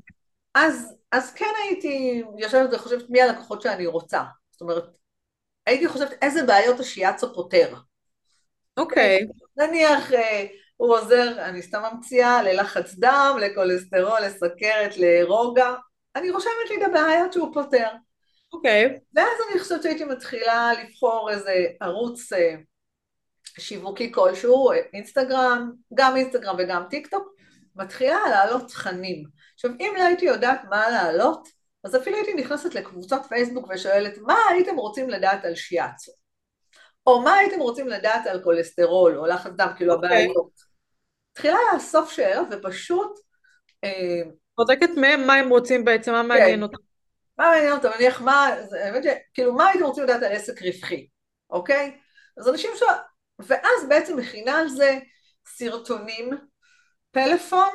אז, אז כן הייתי יושבת וחושבת מי הלקוחות שאני רוצה, זאת אומרת, הייתי חושבת איזה בעיות השיאצו פותר. אוקיי. נניח אה, הוא עוזר, אני סתם ממציאה, ללחץ דם, לכולסטרול, לסכרת, לרוגע, אני רושמת לי את הבעיות שהוא פותר. אוקיי. Okay. ואז אני חושבת שהייתי מתחילה לבחור איזה ערוץ אה, שיווקי כלשהו, אינסטגרם, גם אינסטגרם וגם טיק טוק, מתחילה להעלות תכנים. עכשיו, אם לא הייתי יודעת מה להעלות, אז אפילו הייתי נכנסת לקבוצות פייסבוק ושואלת, מה הייתם רוצים לדעת על שיאצו? או מה הייתם רוצים לדעת על כולסטרול, או לחץ דם, כאילו okay. אוקיי. הבעיות. מתחילה לאסוף שאלות ופשוט אה, בודקת מהם מה הם רוצים בעצם, מה מעניין כן. אותם. מה מעניין אותם, נניח מה, האמת שכאילו מה הייתם רוצים לדעת על עסק רווחי, אוקיי? אז אנשים ש... ואז בעצם מכינה על זה סרטונים, פלאפון,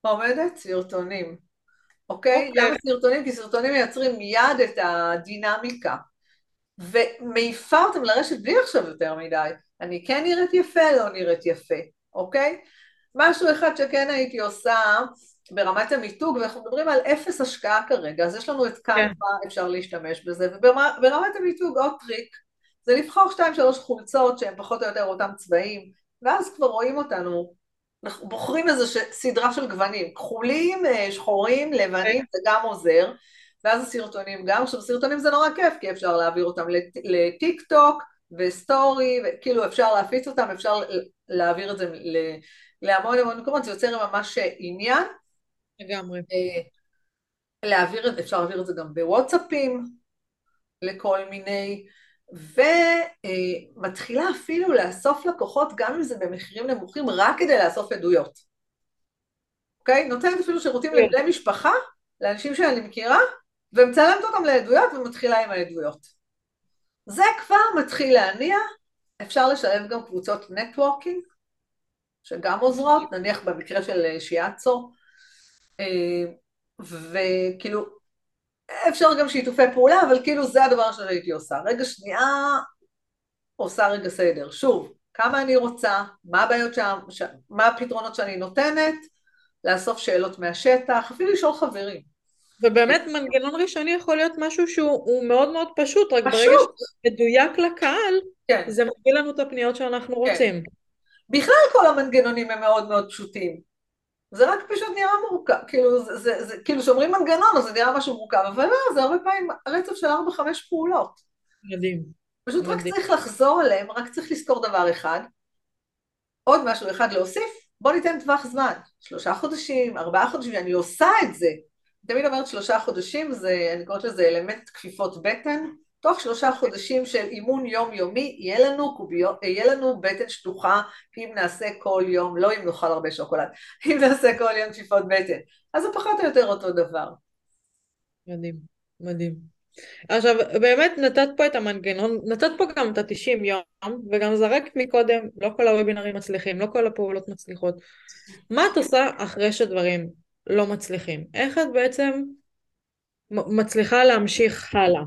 עומדת? סרטונים, אוקיי? אוקיי? למה סרטונים? כי סרטונים מייצרים מיד את הדינמיקה, ומעיפה אותם לרשת בלי עכשיו יותר מדי. אני כן נראית יפה, לא נראית יפה, אוקיי? משהו אחד שכן הייתי עושה, ברמת המיתוג, ואנחנו מדברים על אפס השקעה כרגע, אז יש לנו את Canva, כן. אפשר להשתמש בזה, וברמת המיתוג עוד טריק, זה לבחור שתיים שלוש חולצות שהן פחות או יותר אותם צבעים, ואז כבר רואים אותנו, אנחנו בוחרים איזו סדרה של גוונים, כחולים, אה, שחורים, לבנים. זה גם עוזר, ואז הסרטונים גם, עכשיו סרטונים זה נורא כיף, כי אפשר להעביר אותם לטיק טוק ו story, כאילו אפשר להפיץ אותם, אפשר להעביר את זה להמון המון מקומות, זה יוצר ממש עניין, לגמרי. אה, להעביר את זה, אפשר להעביר את זה גם בוואטסאפים לכל מיני, ומתחילה אפילו לאסוף לקוחות גם אם זה במחירים נמוכים רק כדי לאסוף עדויות. אוקיי? נותנת אפילו שירותים כן. לבני משפחה, לאנשים שאני מכירה, ומצלמת אותם לעדויות ומתחילה עם העדויות. זה כבר מתחיל להניע, אפשר לשלב גם קבוצות נטוורקינג, שגם עוזרות, נניח במקרה של שיאצו, אה, וכאילו, אפשר גם שיתופי פעולה, אבל כאילו זה הדבר שהייתי עושה. רגע שנייה, עושה רגע סדר. שוב, כמה אני רוצה, מה הבעיות שם, ש... מה הפתרונות שאני נותנת, לאסוף שאלות מהשטח, אפילו לשאול חברים. ובאמת מנגנון ראשוני יכול להיות משהו שהוא מאוד מאוד פשוט, רק פשוט. ברגע שזה מדויק לקהל, כן. זה מביא לנו את הפניות שאנחנו כן. רוצים. בכלל כל המנגנונים הם מאוד מאוד פשוטים. זה רק פשוט נראה מורכב, כאילו, זה, זה, זה, כאילו שאומרים מנגנון אז זה נראה משהו מורכב, אבל לא, זה הרבה פעמים רצף של ארבע חמש פעולות. מדהים. פשוט מדהים. רק צריך לחזור עליהם, רק צריך לזכור דבר אחד, עוד משהו אחד להוסיף, בוא ניתן טווח זמן, שלושה חודשים, ארבעה חודשים, אני עושה את זה. תמיד אומרת שלושה חודשים, זה, אני קוראת לזה אלמנט כפיפות בטן, תוך שלושה חודשים של אימון יומיומי יהיה לנו, קוביות, יהיה לנו בטן שטוחה אם נעשה כל יום, לא אם נאכל הרבה שוקולד, אם נעשה כל יום תשיפות בטן. אז זה פחות או יותר אותו דבר. מדהים, מדהים. עכשיו, באמת נתת פה את המנגנון, נתת פה גם את ה-90 יום, וגם זרקת מקודם, לא כל הוובינרים מצליחים, לא כל הפעולות מצליחות. מה את עושה אחרי שדברים לא מצליחים? איך את בעצם מצליחה להמשיך הלאה?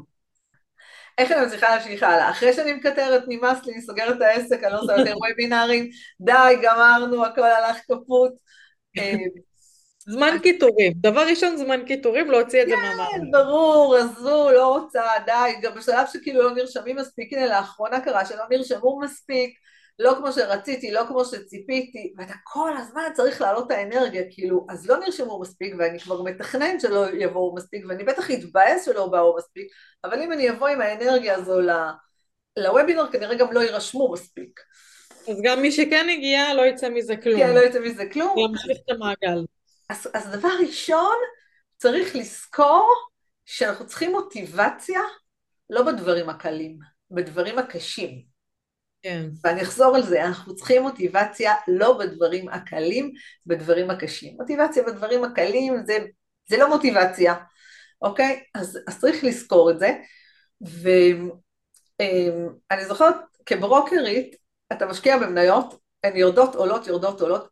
איך אני מצליחה להמשיך הלאה? אחרי שאני מקטרת, נמאס לי, אני סוגרת את העסק, אני לא עושה יותר וובינארים, די, גמרנו, הכל הלך כפות. אה, זמן קיטורים, דבר ראשון זמן קיטורים, להוציא את זה מהמערכת. כן, ברור, עזבו, לא רוצה, די, גם בשלב שכאילו לא נרשמים מספיק, הנה לאחרונה קרה שלא נרשמו מספיק, לא כמו שרציתי, לא כמו שציפיתי, ואתה כל הזמן צריך להעלות את האנרגיה, כאילו, אז לא נרשמו מספיק, ואני כבר מתכנן שלא יבואו מספיק, ואני בטח אתבאס שלא באו מספיק, אבל אם אני אבוא עם האנרגיה הזו לוובינר, כנראה גם לא יירשמו מספיק. אז גם מי שכן הגיע, לא יצא מזה כלום. כן, לא יצא מזה כלום. ימשיך את המעגל. אז, אז דבר ראשון, צריך לזכור שאנחנו צריכים מוטיבציה לא בדברים הקלים, בדברים הקשים. כן. ואני אחזור על זה, אנחנו צריכים מוטיבציה לא בדברים הקלים, בדברים הקשים. מוטיבציה בדברים הקלים זה, זה לא מוטיבציה, אוקיי? אז, אז צריך לזכור את זה. ואני זוכרת, כברוקרית, אתה משקיע במניות, הן יורדות, עולות, יורדות, עולות,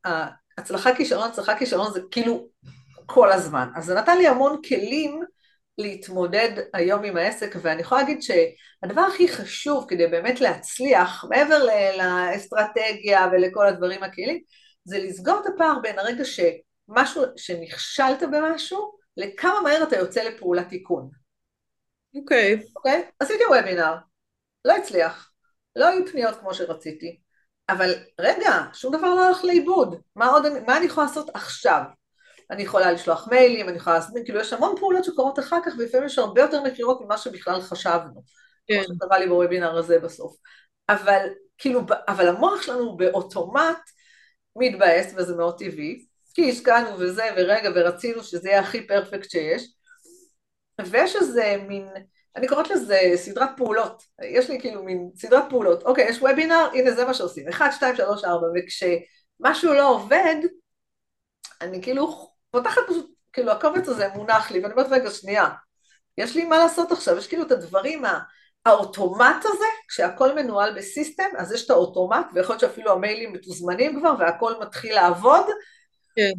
הצלחה כישרון, הצלחה כישרון זה כאילו כל הזמן. אז זה נתן לי המון כלים להתמודד היום עם העסק, ואני יכולה להגיד שהדבר הכי חשוב כדי באמת להצליח, מעבר לאסטרטגיה ולכל הדברים הכלים, זה לסגור את הפער בין הרגע שמשהו, שנכשלת במשהו, לכמה מהר אתה יוצא לפעולת תיקון. אוקיי. Okay. אוקיי? Okay? עשיתי וובינר, לא הצליח, לא היו פניות כמו שרציתי, אבל רגע, שום דבר לא הלך לאיבוד, מה, עוד, מה אני יכולה לעשות עכשיו? אני יכולה לשלוח מיילים, אני יכולה להזמין, כאילו יש המון פעולות שקורות אחר כך ולפעמים יש הרבה יותר מכירות ממה שבכלל חשבנו. כן. כמו שקרה לי בוובינר הזה בסוף. אבל כאילו, אבל המוח שלנו באוטומט מתבאס וזה מאוד טבעי, כי השקענו וזה ורגע ורצינו שזה יהיה הכי פרפקט שיש. ויש איזה מין, אני קוראת לזה סדרת פעולות, יש לי כאילו מין סדרת פעולות, אוקיי, יש וובינר, הנה זה מה שעושים, 1, 2, 3, 4, וכשמשהו לא עובד, אני כאילו פותחת פשוט, כאילו הקובץ הזה מונח לי, ואני אומרת, רגע, שנייה, יש לי מה לעשות עכשיו, יש כאילו את הדברים, האוטומט הזה, כשהכל מנוהל בסיסטם, אז יש את האוטומט, ויכול להיות שאפילו המיילים מתוזמנים כבר, והכל מתחיל לעבוד, כן.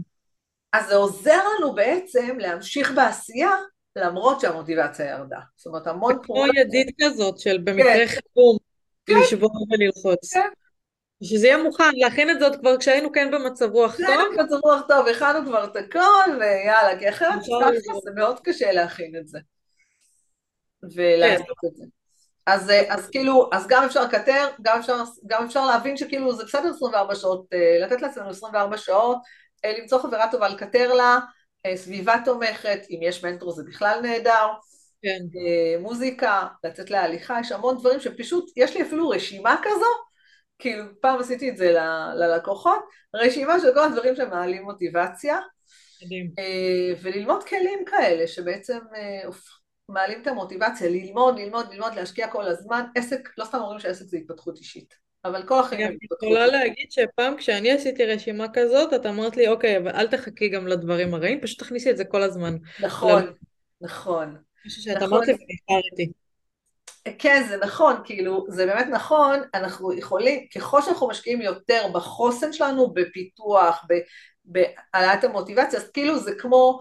אז זה עוזר לנו בעצם להמשיך בעשייה, למרות שהמוטיבציה ירדה. זאת אומרת, המון פעולות... כמו ידית כזאת של במקרה כן. חירום, כן. לשבור וללחוץ. כן. שזה יהיה מוכן, להכין את זאת כבר כשהיינו כן במצב רוח טוב. כשהיינו במצב רוח טוב, הכנו כבר את הכל, ויאללה, כי אחרת זה מאוד קשה להכין את זה. ולעשות כן. את זה. אז, אז כאילו, אז גם אפשר לקטר, גם אפשר, גם אפשר להבין שכאילו זה בסדר 24 שעות, אה, לתת לעצמנו 24 שעות, אה, למצוא חברה טובה לקטר לה, אה, סביבה תומכת, אם יש מנטור זה בכלל נהדר, כן. מוזיקה, לצאת להליכה, יש המון דברים שפשוט, יש לי אפילו רשימה כזו, כאילו פעם עשיתי את זה ל, ללקוחות, רשימה של כל הדברים שמעלים מוטיבציה, מדהים. וללמוד כלים כאלה שבעצם מעלים את המוטיבציה, ללמוד, ללמוד, ללמוד, להשקיע כל הזמן, עסק, לא סתם אומרים שעסק זה התפתחות אישית, אבל כל החיים. אני יכולה להגיד שפעם כשאני עשיתי רשימה כזאת, את אמרת לי, אוקיי, אבל אל תחכי גם לדברים הרעים, פשוט תכניסי את זה כל הזמן. נכון, נכון. משהו שאת אמרת לי ונזכרתי. כן, זה נכון, כאילו, זה באמת נכון, אנחנו יכולים, ככל שאנחנו משקיעים יותר בחוסן שלנו, בפיתוח, בהעלאת המוטיבציה, אז כאילו זה כמו,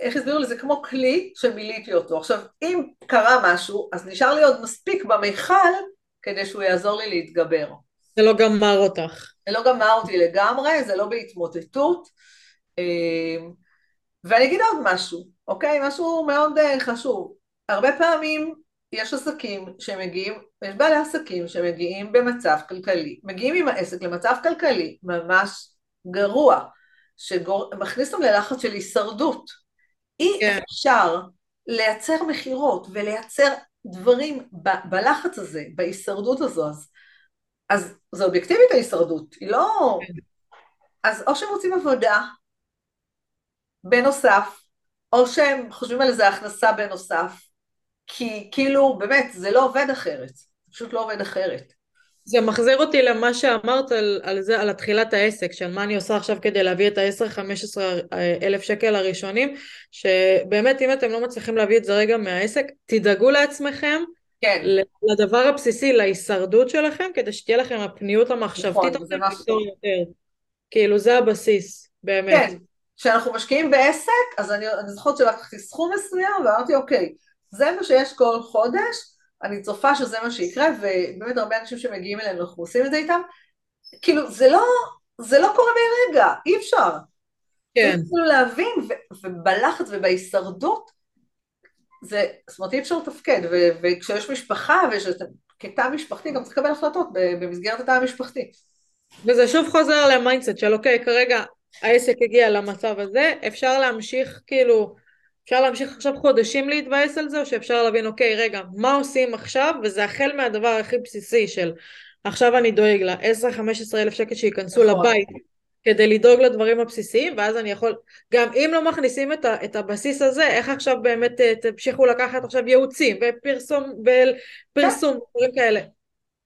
איך הסבירו לי, זה כמו כלי שמילאתי אותו. עכשיו, אם קרה משהו, אז נשאר לי עוד מספיק במיכל כדי שהוא יעזור לי להתגבר. זה לא גמר אותך. זה לא גמר אותי לגמרי, זה לא בהתמוטטות. אמ, ואני אגיד עוד משהו, אוקיי? משהו מאוד אה, חשוב. הרבה פעמים יש עסקים שמגיעים, יש בעלי עסקים שמגיעים במצב כלכלי, מגיעים עם העסק למצב כלכלי ממש גרוע, שמכניס אותם ללחץ של הישרדות. אי כן. אפשר לייצר מכירות ולייצר דברים ב- בלחץ הזה, בהישרדות הזו, אז, אז זה אובייקטיבית ההישרדות, היא לא... כן. אז או שהם רוצים עבודה בנוסף, או שהם חושבים על איזה הכנסה בנוסף, כי כאילו באמת זה לא עובד אחרת, זה פשוט לא עובד אחרת. זה מחזיר אותי למה שאמרת על, על זה, על התחילת העסק, של מה אני עושה עכשיו כדי להביא את ה-10-15 אלף שקל הראשונים, שבאמת אם אתם לא מצליחים להביא את זה רגע מהעסק, תדאגו לעצמכם, כן. לדבר הבסיסי, להישרדות שלכם, כדי שתהיה לכם הפניות המחשבתית, נכון, זה משהו. יותר. כאילו זה הבסיס, באמת. כן, כשאנחנו משקיעים בעסק, אז אני, אני זוכרת שלקחתי סכום מסוים, ואמרתי אוקיי, זה מה שיש כל חודש, אני צופה שזה מה שיקרה, ובאמת הרבה אנשים שמגיעים אלינו, אנחנו עושים את זה איתם, כאילו זה לא, זה לא קורה ברגע, אי אפשר. כן. כאילו להבין, ו- ובלחץ ובהישרדות, זה, זאת אומרת אי אפשר לתפקד, ו- וכשיש משפחה ויש כתא משפחתי, גם צריך לקבל החלטות במסגרת התא המשפחתי. וזה שוב חוזר ל mindset של אוקיי, כרגע העסק הגיע למצב הזה, אפשר להמשיך כאילו אפשר להמשיך עכשיו חודשים להתבאס על זה, או שאפשר להבין, אוקיי, רגע, מה עושים עכשיו? וזה החל מהדבר הכי בסיסי של עכשיו אני דואג ל-10-15 אלף שקל שייכנסו נכון. לבית כדי לדאוג לדברים הבסיסיים, ואז אני יכול, גם אם לא מכניסים את, ה, את הבסיס הזה, איך עכשיו באמת אה, תמשיכו לקחת עכשיו ייעוצים ופרסום, ופרסום, דברים כאלה.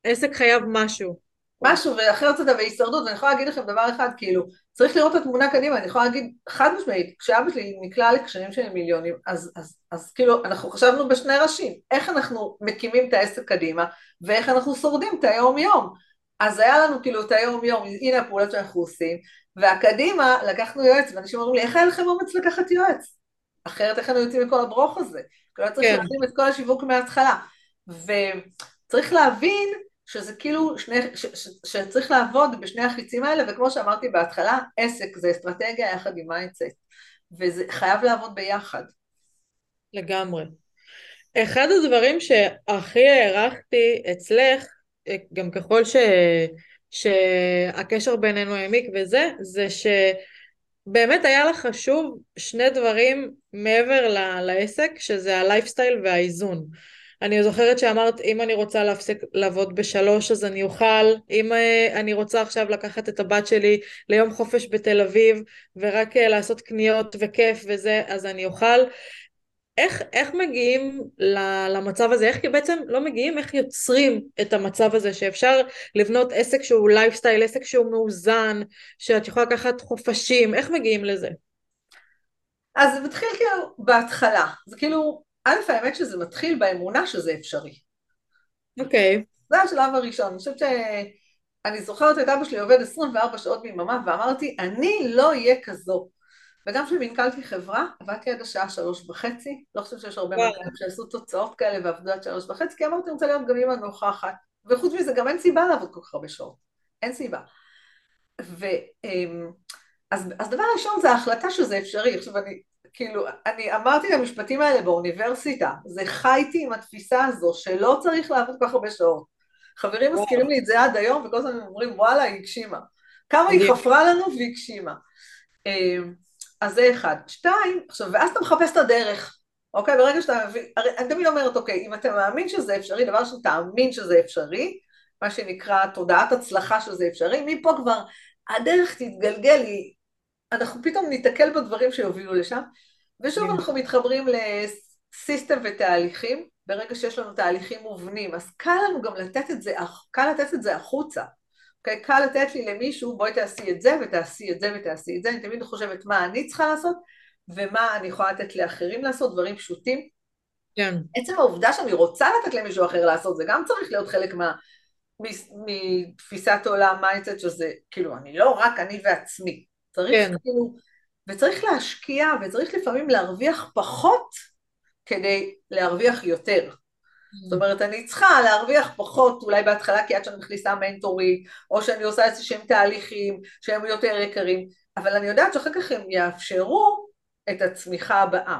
עסק חייב משהו. משהו, ואחרת אתה בהישרדות, ואני יכולה להגיד לכם דבר אחד, כאילו, צריך לראות את התמונה קדימה, אני יכולה להגיד חד משמעית, כשאבא שלי נקלע לקשרים של מיליונים, אז, אז, אז כאילו, אנחנו חשבנו בשני ראשים, איך אנחנו מקימים את העסק קדימה, ואיך אנחנו שורדים את היום יום. אז היה לנו כאילו את היום יום, הנה הפעולות שאנחנו עושים, והקדימה לקחנו יועץ, ואנשים אומרים לי, איך היה לכם אומץ לקחת יועץ? אחרת איך היינו יוצאים מכל הברוך הזה? כאילו צריך כן. להבין את כל השיווק מההתחלה. וצריך להבין שזה כאילו, שני, ש, ש, שצריך לעבוד בשני החיצים האלה, וכמו שאמרתי בהתחלה, עסק זה אסטרטגיה יחד עם mindset, וזה חייב לעבוד ביחד. לגמרי. אחד הדברים שהכי הערכתי אצלך, גם ככל ש... שהקשר בינינו העמיק וזה, זה שבאמת היה לך חשוב שני דברים מעבר ל... לעסק, שזה הלייפסטייל והאיזון. אני זוכרת שאמרת, אם אני רוצה להפסיק לעבוד בשלוש אז אני אוכל, אם אה, אני רוצה עכשיו לקחת את הבת שלי ליום חופש בתל אביב ורק אה, לעשות קניות וכיף וזה, אז אני אוכל. איך, איך מגיעים למצב הזה? איך בעצם לא מגיעים, איך יוצרים את המצב הזה שאפשר לבנות עסק שהוא לייפסטייל, עסק שהוא מאוזן, שאת יכולה לקחת חופשים, איך מגיעים לזה? אז זה מתחיל כאילו בהתחלה, זה כאילו, א' האמת שזה מתחיל באמונה שזה אפשרי. אוקיי. Okay. זה השלב הראשון, אני חושבת ש... אני זוכרת את אבא שלי עובד 24 שעות ביממה ואמרתי, אני לא אהיה כזו. וגם כשמנכלתי חברה, עבדתי עד השעה שלוש וחצי, לא חושבת שיש הרבה מנכ"לים שעשו תוצאות כאלה ועבדו עד שלוש וחצי, כי אמרתי, אני רוצה להיות גם אימא נוכחת. וחוץ מזה, גם אין סיבה לעבוד כל כך הרבה שעות. אין סיבה. ו... אמ, אז, אז דבר ראשון זה ההחלטה שזה אפשרי. עכשיו אני, כאילו, אני אמרתי את המשפטים האלה באוניברסיטה, זה חייתי עם התפיסה הזו שלא צריך לעבוד כל כך הרבה שעות. חברים מזכירים לי את זה עד היום, וכל הזמן אומרים, וואלה, היא הגשימה. כמה היא חפרה לנו והיא הגשימה. אמ, אז זה אחד. שתיים, עכשיו, ואז אתה מחפש את הדרך, אוקיי? ברגע שאתה מבין, הרי אני תמיד אומרת, אוקיי, אם אתה מאמין שזה אפשרי, דבר ראשון, תאמין שזה אפשרי, מה שנקרא תודעת הצלחה שזה אפשרי, מפה כבר הדרך תתגלגל, היא, אנחנו פתאום ניתקל בדברים שיובילו לשם, ושוב אנחנו מתחברים לסיסטם ותהליכים, ברגע שיש לנו תהליכים מובנים, אז קל לנו גם לתת את זה, קל לתת את זה החוצה. אוקיי? קל לתת לי למישהו, בואי תעשי את זה ותעשי את זה ותעשי את זה, אני תמיד חושבת מה אני צריכה לעשות ומה אני יכולה לתת לאחרים לעשות, דברים פשוטים. כן. עצם העובדה שאני רוצה לתת למישהו אחר לעשות, זה גם צריך להיות חלק מה... מתפיסת עולם mindset שזה, כאילו, אני לא רק אני ועצמי. צריך כן. כאילו, וצריך להשקיע וצריך לפעמים להרוויח פחות כדי להרוויח יותר. זאת אומרת, אני צריכה להרוויח פחות אולי בהתחלה כי עד שאני מכניסה מנטורית, או שאני עושה איזה שהם תהליכים שהם יותר יקרים, אבל אני יודעת שאחר כך הם יאפשרו את הצמיחה הבאה.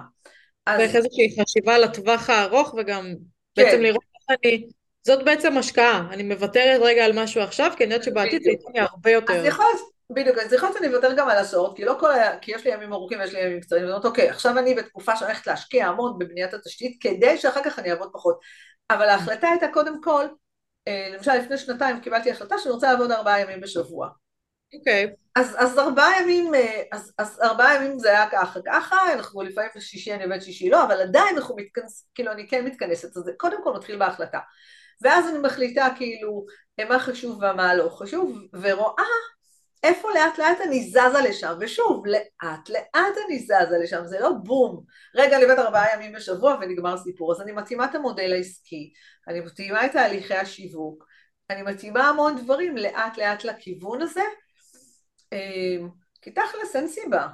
אז... ואיך איזושהי חשיבה לטווח הארוך וגם כן. בעצם לראות איך אני... זאת בעצם השקעה, אני מוותרת רגע על משהו עכשיו, כי אני יודעת שבעתיד זה ייתן לי הרבה יותר. אז יכול להיות, בדיוק, אז יכול להיות שאני אוותר גם על השעות, כי לא כל ה... כי יש לי ימים ארוכים ויש לי ימים קצרים, ואני אומרת, אוקיי, עכשיו אני בתקופה שאני הולכת להשקיע המון בבניית התשתית, כדי שאחר כך אני אעבוד פחות. אבל ההחלטה הייתה קודם כל, אה, למשל לפני שנתיים קיבלתי החלטה שאני רוצה לעבוד ארבעה ימים בשבוע. אוקיי. Okay. אז, אז ארבעה ימים, אה, אז, אז ארבעה ימים זה היה ככה ככה, אנחנו לפעמים בשישי אני עובד שישי לא, אבל עדיין אנחנו מתכנס, כאילו אני כן מתכנסת, אז זה קודם כל מתחיל בהחלטה. ואז אני מחליטה כאילו מה חשוב ומה לא חשוב, ורואה איפה לאט לאט אני זזה לשם, ושוב, לאט לאט אני זזה לשם, זה לא בום, רגע אני עובד ארבעה ימים בשבוע ונגמר סיפור, אז אני מתאימה את המודל העסקי, אני מתאימה את תהליכי השיווק, אני מתאימה המון דברים לאט לאט לכיוון הזה, אמ, כי תכלס אין סיבה,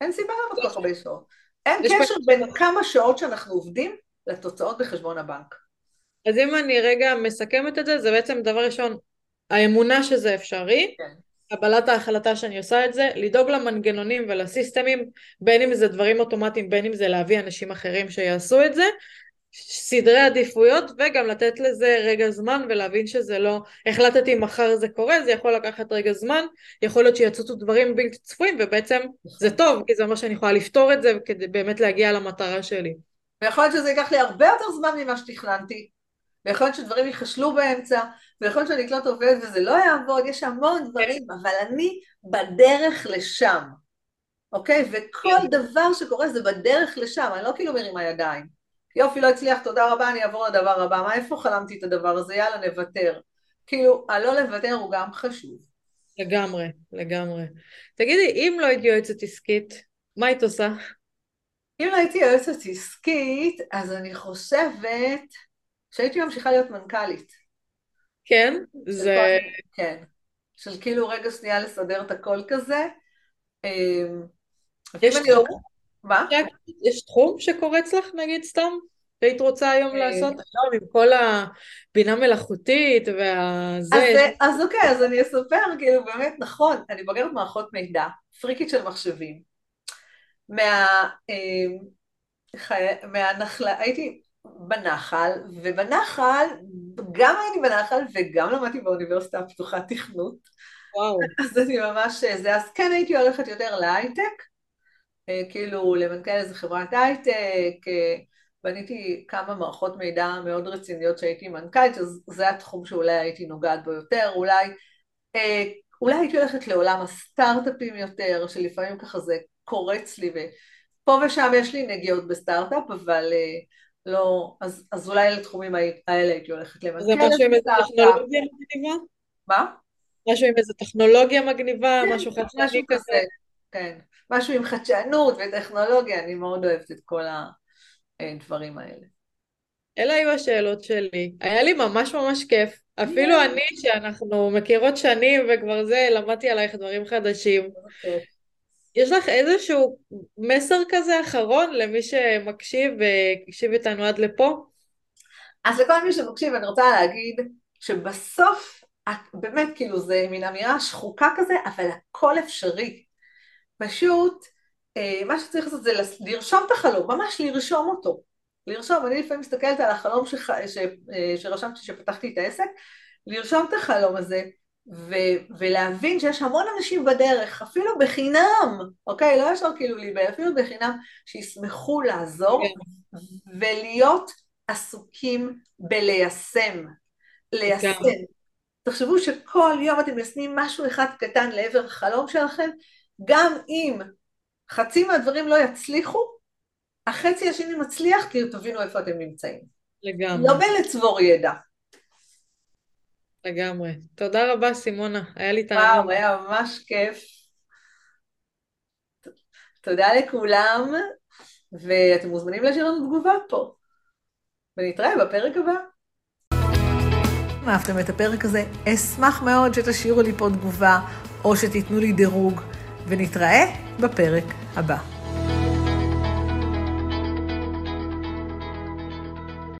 אין סיבה לעבוד כל כך הרבה שעות, אין קשר בין כמה שעות שאנחנו עובדים לתוצאות בחשבון הבנק. אז אם אני רגע מסכמת את זה, זה בעצם דבר ראשון, האמונה שזה אפשרי, כן. קבלת ההחלטה שאני עושה את זה, לדאוג למנגנונים ולסיסטמים, בין אם זה דברים אוטומטיים, בין אם זה להביא אנשים אחרים שיעשו את זה, סדרי עדיפויות וגם לתת לזה רגע זמן ולהבין שזה לא החלטתי מחר זה קורה זה יכול לקחת רגע זמן יכול להיות שיצוצו דברים בלתי צפויים ובעצם זה טוב כי זה אומר שאני יכולה לפתור את זה כדי באמת להגיע למטרה שלי. ויכול להיות שזה ייקח לי הרבה יותר זמן ממה שתכננתי ויכול להיות שדברים ייכשלו באמצע, ויכול להיות שאני אקלוט עובד וזה לא יעבוד, יש המון דברים, אבל אני בדרך לשם, אוקיי? וכל כן. דבר שקורה זה בדרך לשם, אני לא כאילו מרימה ידיים. יופי, לא הצליח, תודה רבה, אני אעבור לדבר הבא. מה, איפה חלמתי את הדבר הזה? יאללה, נוותר. כאילו, הלא לוותר הוא גם חשוב. לגמרי, לגמרי. תגידי, אם לא הייתי יועצת עסקית, מה היית עושה? אם לא הייתי יועצת עסקית, אז אני חושבת... שהייתי ממשיכה להיות מנכ"לית. כן? זה... כן. של כאילו רגע שנייה לסדר את הכל כזה. אמ, יש תחום? מה? יש תחום שקורץ לך, נגיד, סתם? שהיית רוצה היום לעשות היום עם כל הבינה מלאכותית והזה. אז, אז אוקיי, אז אני אספר, כאילו באמת נכון, אני בוגרת מערכות מידע, פריקית של מחשבים. מה... חי... מהנחלה, הייתי בנחל, ובנחל, גם הייתי בנחל וגם למדתי באוניברסיטה הפתוחה תכנות. וואו. אז אני ממש, זה, אז כן הייתי הולכת יותר להייטק, כאילו למנכ"ל איזה חברת הייטק, בניתי כמה מערכות מידע מאוד רציניות שהייתי מנכ"לית, אז זה התחום שאולי הייתי נוגעת בו יותר, אולי, אה, אולי הייתי הולכת לעולם הסטארט-אפים יותר, שלפעמים ככה זה קורץ לי, ופה ושם יש לי נגיעות בסטארט-אפ, אבל אה, לא, אז, אז אולי לתחומים האלה הייתי הולכת למנכ"לת בסטארט-אפ. זה משהו עם איזה טכנולוגיה מגניבה? מה? משהו עם איזה טכנולוגיה מגניבה, כן, משהו חדשני כזה. כן, משהו עם חדשנות וטכנולוגיה, אני מאוד אוהבת את כל. הדברים האלה. אלה היו השאלות שלי. היה לי ממש ממש כיף. אפילו אני, שאנחנו מכירות שנים וכבר זה, למדתי עלייך דברים חדשים. יש לך איזשהו מסר כזה אחרון למי שמקשיב והקשיב איתנו עד לפה? אז לכל מי שמקשיב אני רוצה להגיד שבסוף, באמת כאילו זה מין אמירה שחוקה כזה, אבל הכל אפשרי. פשוט אה, מה שצריך לעשות זה לרשום את החלום, ממש לרשום אותו. לרשום, אני לפעמים מסתכלת על החלום שח... ש... אה, שרשמתי כשפתחתי את העסק, לרשום את החלום הזה ו... ולהבין שיש המון אנשים בדרך, אפילו בחינם, אוקיי? לא ישר כאילו להיבהל, אפילו בחינם, שישמחו לעזור כן. ולהיות עסוקים בליישם. ליישם. תחשבו שכל יום אתם מיישמים משהו אחד קטן לעבר החלום שלכם, גם אם חצי מהדברים לא יצליחו, החצי השני מצליח, כי תבינו איפה אתם נמצאים. לגמרי. לא בלצבור ידע. לגמרי. תודה רבה, סימונה. היה לי תענוג. וואו, היה ממש כיף. תודה לכולם, ואתם מוזמנים להשאיר לנו תגובות פה. ונתראה בפרק הבא. אם אהבתם את הפרק הזה, אשמח מאוד שתשאירו לי פה תגובה, או שתיתנו לי דירוג. ונתראה בפרק הבא.